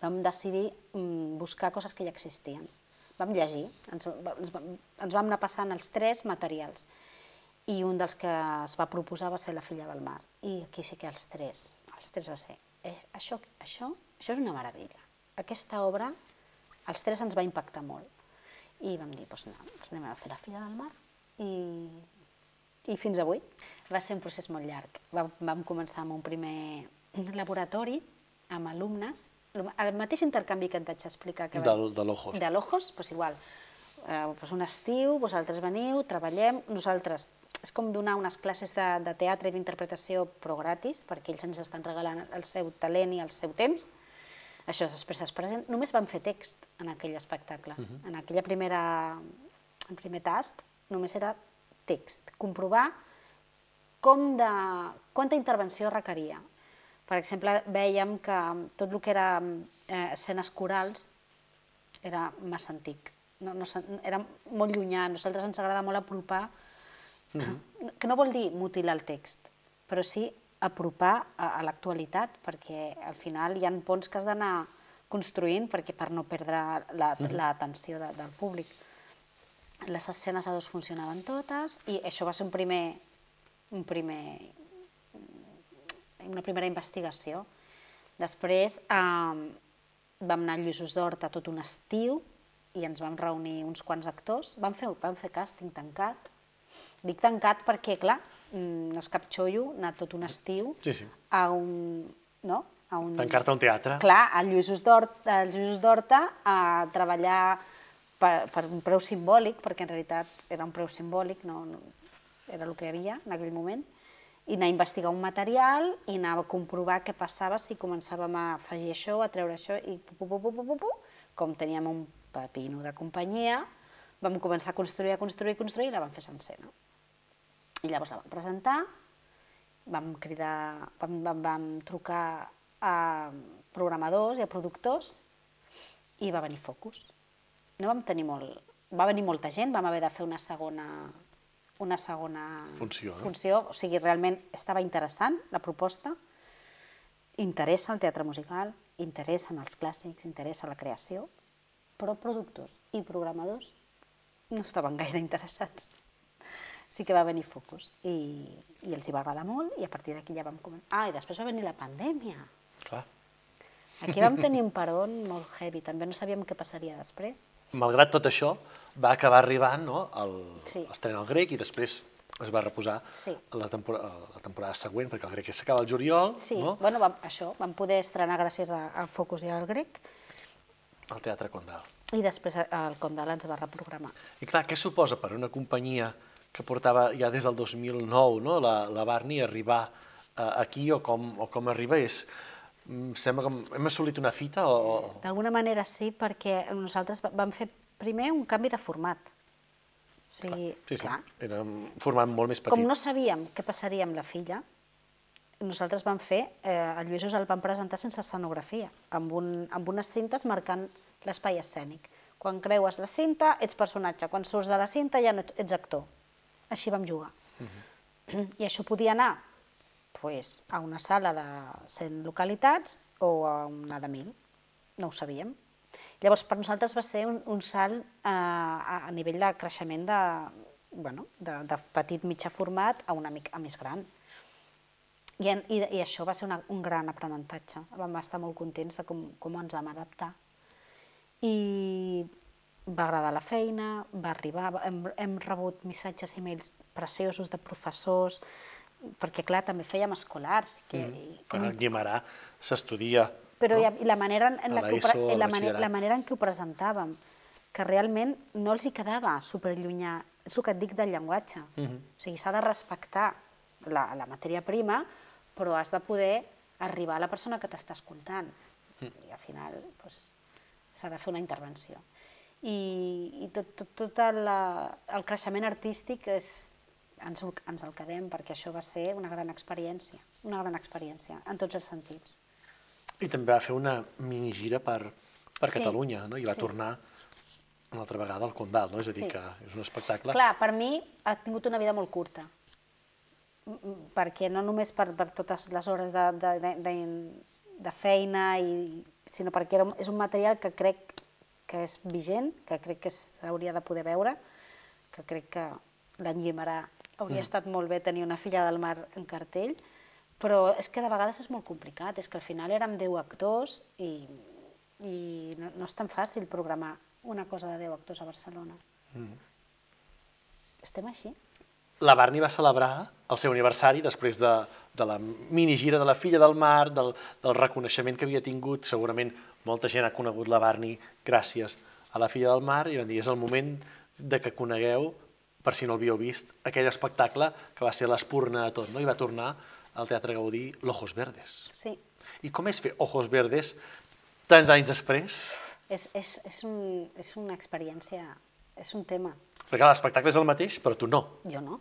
vam decidir mm, buscar coses que ja existien. Vam llegir, ens, ens, ens vam anar passant els tres materials i un dels que es va proposar va ser La filla del mar. I aquí sí que els tres, els tres va ser, eh, això, això, això és una meravella. Aquesta obra, els tres ens va impactar molt. I vam dir, doncs anem, anem a fer La filla del mar. I, i fins avui. Va ser un procés molt llarg. Vam, vam començar amb un primer laboratori amb alumnes, el mateix intercanvi que et vaig explicar. Que Del- de l'Ojos. De l'Ojos, doncs igual. Eh, doncs un estiu, vosaltres veniu, treballem, nosaltres és com donar unes classes de, de teatre i d'interpretació però gratis, perquè ells ens estan regalant el seu talent i el seu temps. Això després es present. Només vam fer text en aquell espectacle. En aquella primera, el primer tast només era text. Comprovar com de, quanta intervenció requeria. Per exemple, vèiem que tot el que era eh, escenes corals era massa antic. No, no, era molt llunyà. A nosaltres ens agrada molt apropar, que no vol dir mutilar el text, però sí apropar a, a l'actualitat, perquè al final hi ha ponts que has d'anar construint perquè per no perdre l'atenció la, de, del públic. Les escenes a dos funcionaven totes i això va ser un primer, un primer una primera investigació. Després eh, vam anar a Lluïsos d'Horta tot un estiu i ens vam reunir uns quants actors. Vam fer, vam fer càsting tancat. Dic tancat perquè, clar, no és cap xollo anar tot un estiu Sí, sí. a un... No? A un... Tancar-te a un teatre. Clar, a Lluïsos d'Horta, a treballar per, per un preu simbòlic, perquè en realitat era un preu simbòlic, no, no, era el que hi havia en aquell moment, i anar a investigar un material i anar a comprovar què passava si començàvem a afegir això, a treure això, i pu, pu, pu, pu, pu, pu, pu, com teníem un pepino de companyia, vam començar a construir, a construir, a construir, i la vam fer sencera. I llavors la vam presentar, vam cridar, vam, vam, vam trucar a programadors i a productors i va venir Focus. No vam tenir molt... Va venir molta gent, vam haver de fer una segona, una segona Funció, no? funció. O sigui, realment estava interessant la proposta, interessa el teatre musical, interessen els clàssics, interessa la creació, però productors i programadors no estaven gaire interessats. Sí que va venir Focus i, i els hi va agradar molt i a partir d'aquí ja vam començar. Ah, i després va venir la pandèmia. Clar. Aquí vam tenir un peron molt heavy, també no sabíem què passaria després. Malgrat tot això, va acabar arribant no, el, Sí. l'estrena al grec i després es va reposar Sí. la, temporada, la temporada següent, perquè el grec s'acaba el juliol, Sí, no? bueno, vam, això, vam poder estrenar gràcies a, a Focus i al grec al Teatre Condal. i després el Condal ens va reprogramar. I clar, què suposa per una companyia que portava ja des del 2009 no, la, la Barney arribar eh, aquí o com, o com arriba és... mm, Sembla com hem assolit una fita o... D'alguna manera sí, perquè nosaltres va- vam fer primer un canvi de format. O sigui, Sí, sí, clar, era un format molt més petit. com no sabíem què passaria amb la filla, nosaltres vam fer, eh, el Lluïsos el vam presentar sense escenografia, amb, un, amb unes cintes marcant l'espai escènic. Quan creues la cinta, ets personatge. Quan surts de la cinta, ja no ets, ets actor. Així vam jugar. I això podia anar pues, a una sala de 100 localitats o a una de 1.000. No ho sabíem. Llavors, per nosaltres va ser un, un salt eh, a, a nivell de creixement de, bueno, de, de petit mitjà format a una mica a més gran. I, en, i, I això va ser una, un gran aprenentatge. Vam estar molt contents de com, com ens vam adaptar. I va agradar la feina, va arribar, hem, hem rebut missatges i mails preciosos de professors, perquè clar, també fèiem escolars, que, i com a Guimarà s'estudia però no? i la manera en, en la que ho, la, al mane- batxillerat. la manera en què ho presentàvem, que realment no els hi quedava superllunyà. És el que et dic del llenguatge. Mhm. O sigui, s'ha de respectar la, la matèria prima, però has de poder arribar a la persona que t'està escoltant. Mm. I al final doncs, s'ha de fer una intervenció. I, i tot, tot, tot el, el creixement artístic és, ens, ens el quedem perquè això va ser una gran experiència, una gran experiència, en tots els sentits. i també va fer una minigira per, per Sí, Catalunya, no? I va sí. tornar una altra vegada al Condal, no? És a dir, Sí. que és un espectacle... Clar, per mi ha tingut una vida molt curta, Mm, mm, perquè no només per, per totes les hores de, de, de, de, de feina, i, sinó perquè era, és un material que crec que és vigent, que crec que s'hauria de poder veure, que crec que l'any Guimarà hauria Mm. estat molt bé tenir una filla del mar en cartell, però és que de vegades és molt complicat, és que al final érem 10 actors i, i no, no és tan fàcil programar una cosa de 10 actors a Barcelona. Estem així? La Barni va celebrar el seu aniversari després de, de la minigira de la filla del mar, del, del reconeixement que havia tingut. Segurament molta gent ha conegut la Barni gràcies a la filla del mar i van dir és el moment de que conegueu, per si no l'havíeu vist, aquell espectacle que va ser l'espurna de tot, no? i va tornar al Teatre Gaudí l'Ojos Verdes. Sí. I com és fer Ojos Verdes tants anys després? És, és, és, un, és una experiència, és un tema. Perquè l'espectacle és el mateix, però tu no. Jo no.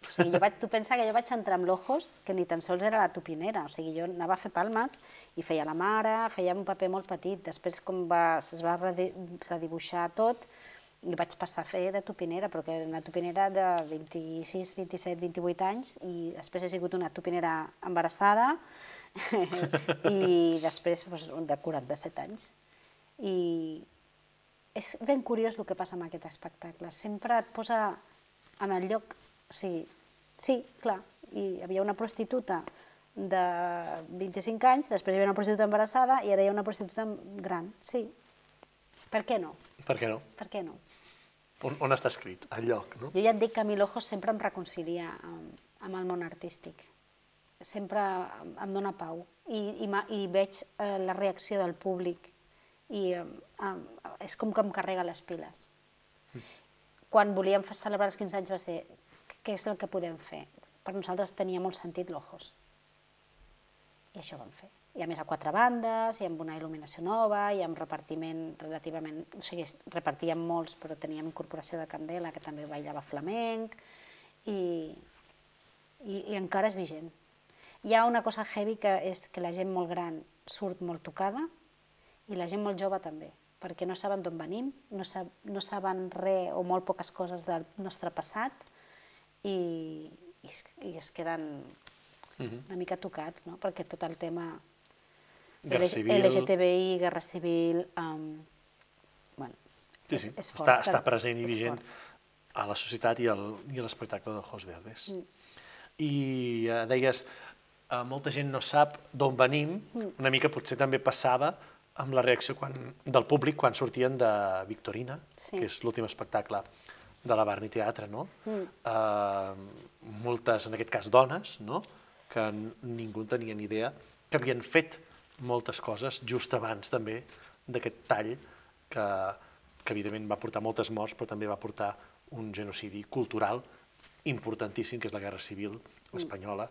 O sigui, jo vaig, tu pensa que jo vaig entrar amb l'Ojos, que ni tan sols era la tupinera. O sigui, jo anava a fer palmes i feia la mare, feia un paper molt petit. Després, com va, es va redi- redibuixar tot, i vaig passar a fer de tupinera, però que era una tupinera de 26, 27, 28 anys, i després he sigut una tupinera embarassada, i després doncs, de 47 anys. I és ben curiós el que passa amb aquest espectacle. Sempre et posa en el lloc... O sigui, sí, clar, hi havia una prostituta de 25 anys, després hi havia una prostituta embarassada i ara hi ha una prostituta gran. Sí. Per què no? Per què no? Per què no? On, on està escrit? El lloc, no? Jo ja et dic que a mi l'Ojos sempre em reconcilia amb, amb el món artístic. Sempre em em dóna pau. I, i, i veig eh, la reacció del públic i eh, eh, és com que em carrega les piles. Quan volíem celebrar els 15 anys va ser què és el que podem fer? Per nosaltres tenia molt sentit l'Ojos. I això vam fer. I a més a quatre bandes, i amb una il·luminació nova, i amb repartiment relativament... O sigui, repartíem molts, però teníem incorporació de Candela, que també ballava flamenc, i, i, i encara és vigent. Hi ha una cosa heavy que és que la gent molt gran surt molt tocada i la gent molt jove també, perquè no saben d'on venim, no, sab, no saben res o molt poques coses del nostre passat i, i, es, i es queden una mica tocats, no? perquè tot el tema Guerra civil. LGTBI, guerra civil, um, bueno, Sí, és, sí. és fort. està, està present i és vigent fort. a la societat i, al, i a l'espectacle de Jos Verdes. I eh, deies, eh, molta gent no sap d'on venim, una mica potser també passava amb la reacció quan, del públic quan sortien de Victorina, Sí. que és l'últim espectacle de la Barni Teatre, no? Eh, moltes, en aquest cas, dones, no? que ningú en tenia ni idea, que havien fet moltes coses just abans també d'aquest tall que, que evidentment va portar moltes morts, però també va portar un genocidi cultural importantíssim, que és la Guerra Civil espanyola,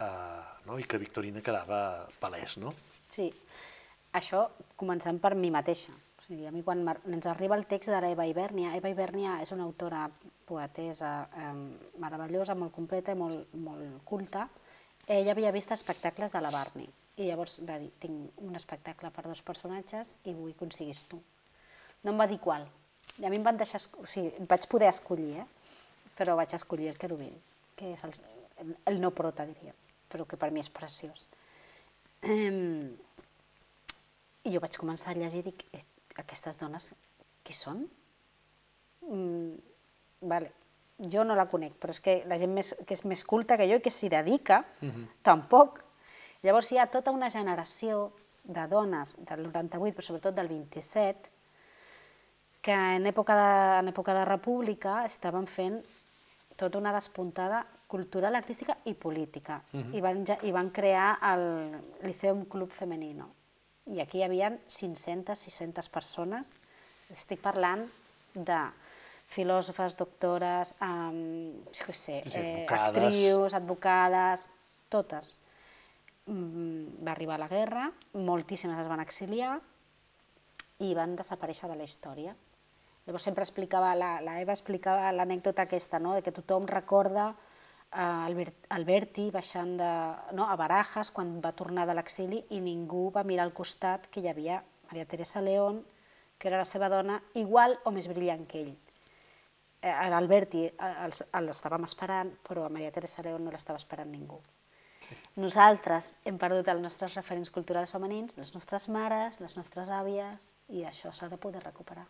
eh, no? i que Victorina quedava palès, no? Sí, això començant per mi mateixa. O sigui, a mi quan ens arriba el text d'ara Eva Ibernia, Eva Ibernia és una autora poetesa eh, meravellosa, molt completa i molt, molt culta. Ella havia vist espectacles de la Barney i llavors va dir, tinc un espectacle per dos personatges i vull que siguis tu. No em va dir qual. I a mi em van deixar, o sigui, vaig poder escollir, eh? però vaig escollir el querubín, que és el, el no prota, diria, però que per mi és preciós. Em, I jo vaig començar a llegir i dic, "Eh, aquestes dones, qui són? Mm, vale. Jo no la conec, però és que la gent més, que és més culta que jo i que s'hi dedica, tampoc. Llavors hi ha tota una generació de dones del 98, però sobretot del 27, que en època de, en època de república estaven fent tota una despuntada cultural, artística i política. Uh -huh. I, van, I van crear el Liceum Club Femenino. I aquí hi havia 500-600 persones. Estic parlant de filòsofes, doctores, um, jo què sé, eh, advocades. actrius, advocades, totes. Mm, va arribar la guerra, moltíssimes es van exiliar i van desaparèixer de la història. Llavors sempre explicava, la, la Eva explicava l'anècdota aquesta, no? de que tothom recorda a Albert, Alberti baixant de, no? a Barajas quan va tornar de l'exili i ningú va mirar al costat que hi havia Maria Teresa León, que era la seva dona, igual o més brillant que ell. Eh, a L'Alberti l'estàvem esperant, però a Maria Teresa León no l'estava esperant ningú. Nosaltres hem perdut els nostres referents culturals femenins, les nostres mares, les nostres àvies, i això s'ha de poder recuperar.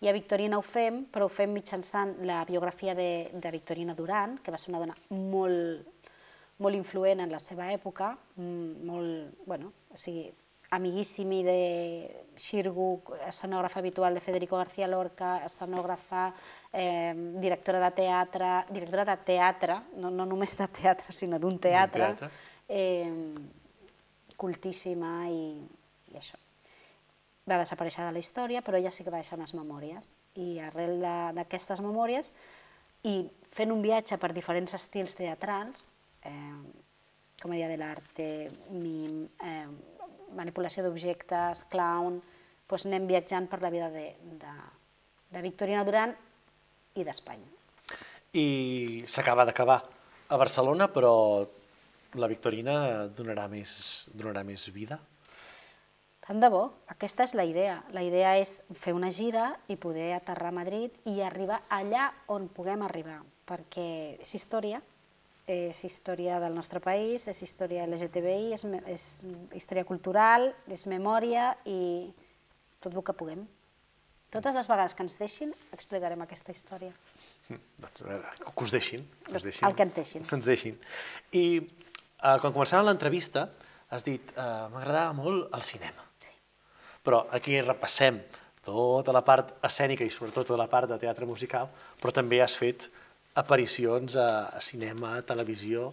I a Victorina ho fem, però ho fem mitjançant la biografia de, de Victorina Duran, que va ser una dona molt, molt influent en la seva època, mm, molt, bueno, o sigui, amiguíssimi de Xirgu, escenògrafa habitual de Federico García Lorca, escenògrafa, eh, directora de teatre, directora de teatre, no, no només de teatre, sinó d'un teatre, teatre. eh, cultíssima i, i això va desaparèixer de la història, però ella sí que va deixar unes memòries. I arrel d'aquestes memòries, i fent un viatge per diferents estils teatrals, eh, comèdia de l'arte, mim, eh, manipulació d'objectes, clown, doncs anem viatjant per la vida de, de, de Victorina Duran i d'Espanya. I s'acaba d'acabar a Barcelona, però la Victorina donarà més, donarà més vida. Tant de bo, aquesta és la idea. La idea és fer una gira i poder aterrar a Madrid i arribar allà on puguem arribar, perquè és història, és història del nostre país, és història LGTBI, és, és història cultural, és memòria i tot el que puguem. Totes les vegades que ens deixin explicarem aquesta història. Mm, Doncs a veure, que us deixin. Que us El deixin. que ens deixin. Que ens deixin. I eh, quan començàvem l'entrevista has dit eh, m'agradava molt el cinema. Però aquí repassem tota la part escènica i sobretot tota la part de teatre musical, però també has fet aparicions a, a cinema, a televisió.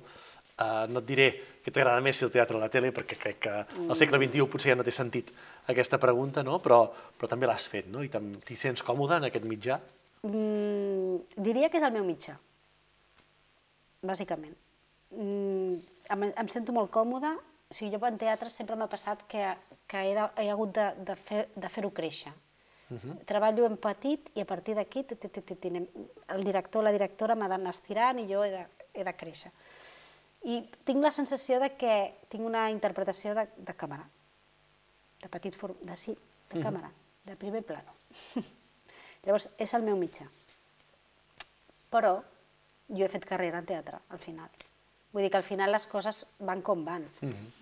Uh, no et diré que t'agrada més si el teatre o la tele, perquè crec que al segle XXI potser ja no té sentit aquesta pregunta, no? però, però també l'has fet, no? i t'hi sents còmode en aquest mitjà? Mm, diria que és el meu mitjà, bàsicament. Mm, em, em sento molt còmoda, o sigui, jo en teatre sempre m'ha passat que, que he, de, he hagut de, de fer- fer-ho créixer. Uh -huh. Treballo en petit i a partir d'aquí el director o la directora m'ha d'anar estirant i jo he de, he de créixer. I tinc la sensació de que tinc una interpretació de, de càmera, de petit form, de sí, de càmera, de primer plano. Llavors, és el meu mitjà. Però jo he fet carrera en teatre, al final. Vull dir que al final les coses van com van.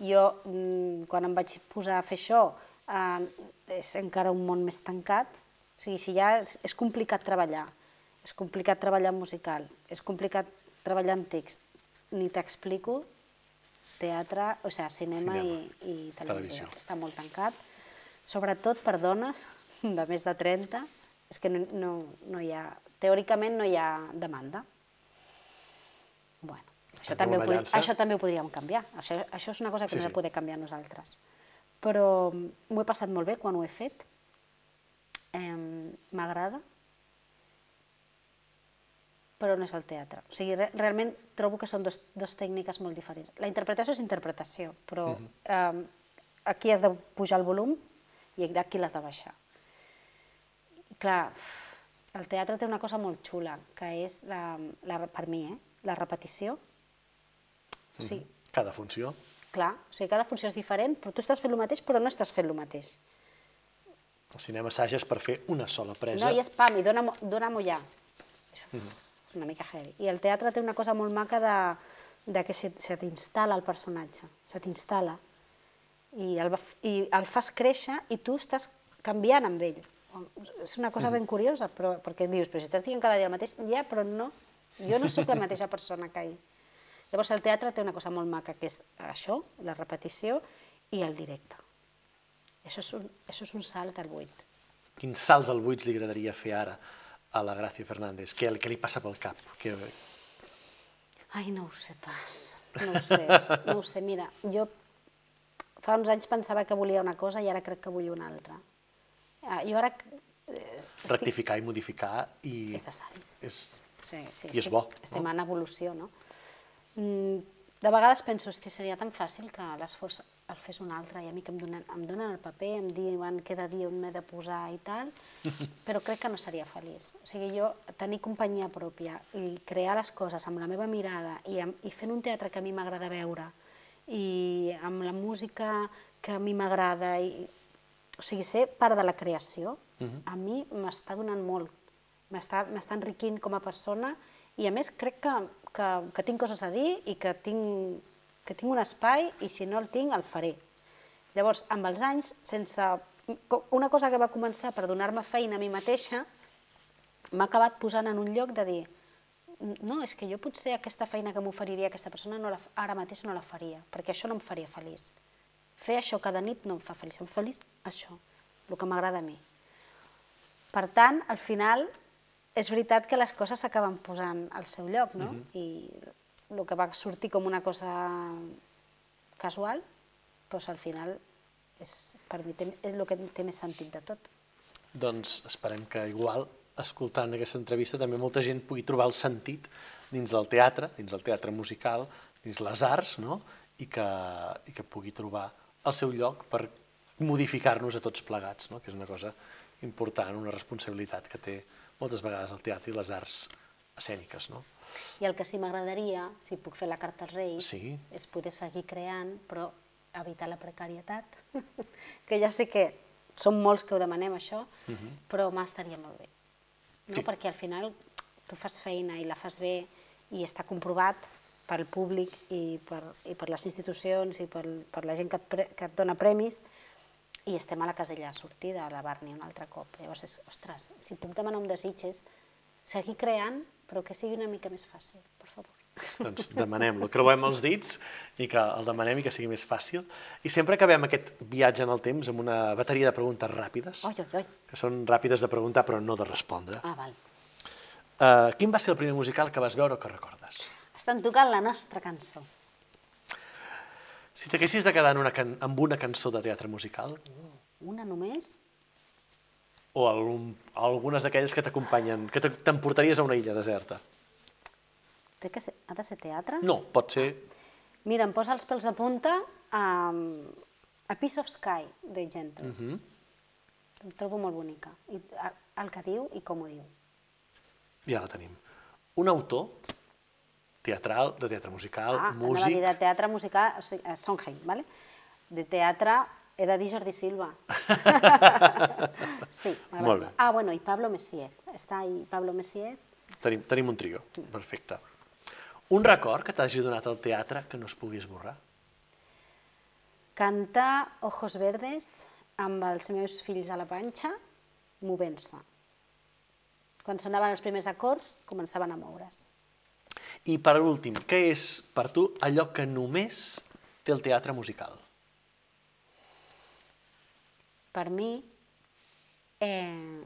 Jo, mm, quan em vaig posar a fer això, eh, és encara un món més tancat. O sigui, si ja és, és complicat treballar, és complicat treballar en musical, és complicat treballar en text, ni t'explico teatre, o sigui, cinema, Cinema. i, i televisió. Televisió. Està molt tancat, sobretot per dones de més de 30, és que no, no, no hi ha, teòricament no hi ha demanda. Això També ho, llança. això també ho podríem canviar. Això, això és una cosa que Sí, sí, hem sí. de poder canviar nosaltres. Però mm, m'ho he passat molt bé quan ho he fet. Eh, M'agrada, però no és el teatre. O sigui, re realment trobo que són dos, dos tècniques molt diferents. La interpretació és interpretació, però uh -huh. eh, aquí has de pujar el volum i aquí l'has de baixar. I clar, el teatre té una cosa molt xula, que és, la, la, per mi, eh, la repetició. O sigui, Cada funció. clar, o sigui, cada funció és diferent, però tu estàs fent el mateix, però no estàs fent el mateix. El cinema assages per fer una sola presa. No, i és pam, i dona, dona ja. Això és una mica heavy. I el teatre té una cosa molt maca de, de que se, se t'instal·la el personatge, se t'instal·la. I el, I el fas créixer i tu estàs canviant amb ell. És una cosa ben curiosa, però, perquè dius, però si estàs dient cada dia el mateix, ja, però no. Jo no sóc la mateixa persona que ahir. Llavors el teatre té una cosa molt maca, que és això, la repetició, i el directe. Això és un, això és un salt al buit. quins salts al buits li agradaria fer ara a la Gràcia Fernández? Què, què li passa pel cap? Què... Ai, no ho sé pas. No ho sé, no ho sé. Mira, jo fa uns anys pensava que volia una cosa i ara crec que vull una altra. Ah, Jo ara... eh, estic- Rectificar i modificar i... És de savis. És... Sí, sí, I és estic- bo, Estem no? en evolució, no? Mm, de vegades penso, hosti, seria tan fàcil que l'esforç el fes un altre i a mi que em donen, em donen el paper, em diuen què de dir, on m'he de posar i tal, però crec que no seria feliç. O sigui, jo tenir companyia pròpia i crear les coses amb la meva mirada i, amb, i fent un teatre que a mi m'agrada veure i amb la música que a mi m'agrada i, o sigui, ser part de la creació, a mi m'està donant molt. M'està enriquint com a persona i, a més, crec que, que, que tinc coses a dir i que tinc, que tinc un espai i, si no el tinc, el faré. Llavors, amb els anys, sense... Una cosa que va començar per donar-me feina a mi mateixa, m'ha acabat posant en un lloc de dir no, és que jo potser aquesta feina que m'oferiria aquesta persona no la, ara mateix no la faria, perquè això no em faria feliç. Fer això cada nit no em fa feliç, em fa feliç això, el que m'agrada a mi. Per tant, al final, és veritat que les coses s'acaben posant al seu lloc, no? I el que va sortir com una cosa casual, doncs al final és, per mi té, és el que té més sentit de tot. Doncs esperem que igual, escoltant aquesta entrevista, també molta gent pugui trobar el sentit dins del teatre, dins del teatre musical, dins les arts, no? I que, i que pugui trobar el seu lloc per modificar-nos a tots plegats, no? que és una cosa important, una responsabilitat que té moltes vegades el teatre i les arts escèniques. No? I el que sí m'agradaria, si puc fer la carta als Reis, Sí. és poder seguir creant, però evitar la precarietat, que ja sé que som molts que ho demanem, això, però m'estaria molt bé. No? Sí. Perquè al final tu fas feina i la fas bé i està comprovat pel públic i per, i per les institucions i per, per la gent que et, pre, que et dona premis i estem a la casella de sortida, a la Barni un altre cop. Llavors, és, ostres, si puc demanar un desig és seguir creant, però que sigui una mica més fàcil, per favor. Doncs demanem-lo, creuem els dits i que el demanem i que sigui més fàcil. I sempre acabem aquest viatge en el temps amb una bateria de preguntes ràpides, Oi, oi, oi. que són ràpides de preguntar però no de respondre. Ah, val. Uh, quin va ser el primer musical que vas veure o que recordes? Estan tocant la nostra cançó. Si t'haguessis de quedar en una can amb una cançó de teatre musical, Una només? o algun, algunes d'aquelles que t'acompanyen, que te- t'emportaries a una illa deserta? Té que ser, ha de ser teatre? No, pot ser... Mira, em posa els pèls de punta a, a Piece of Sky, de Gentle. Mm Mhm. Em trobo molt bonica. I, el que diu i com ho diu. Ja la tenim. Un autor teatral, de teatre musical, Ah, músic... dir de teatre musical, o sigui, eh, Sondheim, ¿vale? De teatre he de dir Jordi Silva. sí. Molt bé. Ah, bueno, i Pablo Messier. Està ahí Pablo Messier. Tenim, tenim un trio, perfecte. Un record que t'hagi donat al teatre que no es pugui esborrar? Cantar Ojos Verdes amb els meus fills a la panxa, movent-se. Quan sonaven els primers acords, començaven a moure's. I per últim, què és per tu allò que només té el teatre musical? Per mi, eh,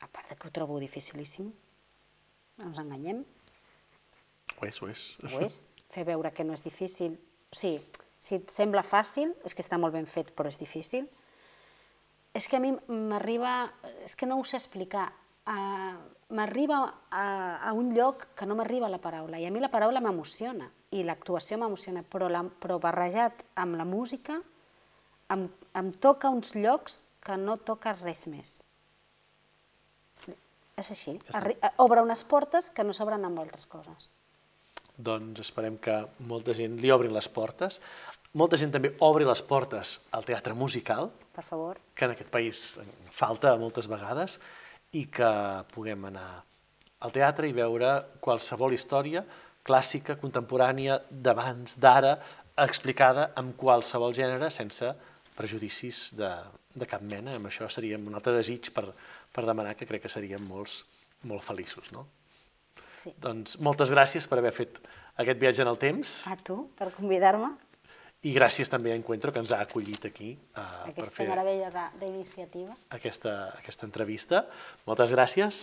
a part de que ho trobo dificilíssim, no ens enganyem, Ho és, ho és. ho és, fer veure que no és difícil. O sigui, si et sembla fàcil, és que està molt ben fet, però és difícil. És que a mi m'arriba, és que no ho sé explicar, uh, m'arriba a, a un lloc que no m'arriba la paraula, i a mi la paraula m'emociona, i l'actuació m'emociona, però, la, però barrejat amb la música em, em toca uns llocs que no toca res més. És així, Arri obre unes portes que no s'obren amb altres coses. Doncs esperem que molta gent li obrin les portes. Molta gent també obri les portes al teatre musical, Per favor. que en aquest país falta moltes vegades, i que puguem anar al teatre i veure qualsevol història clàssica, contemporània, d'abans, d'ara, explicada amb qualsevol gènere, sense prejudicis de, de cap mena. Amb això seríem un altre desig per, per demanar que crec que seríem molts, molt feliços. No? Sí. Doncs moltes gràcies per haver fet aquest viatge en el temps A tu, per convidar-me. I gràcies també a Encuentro, que ens ha acollit aquí uh, per Aquesta fer meravella d'iniciativa. aquesta, aquesta entrevista. Moltes gràcies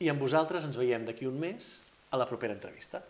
i amb vosaltres ens veiem d'aquí un mes a la propera entrevista.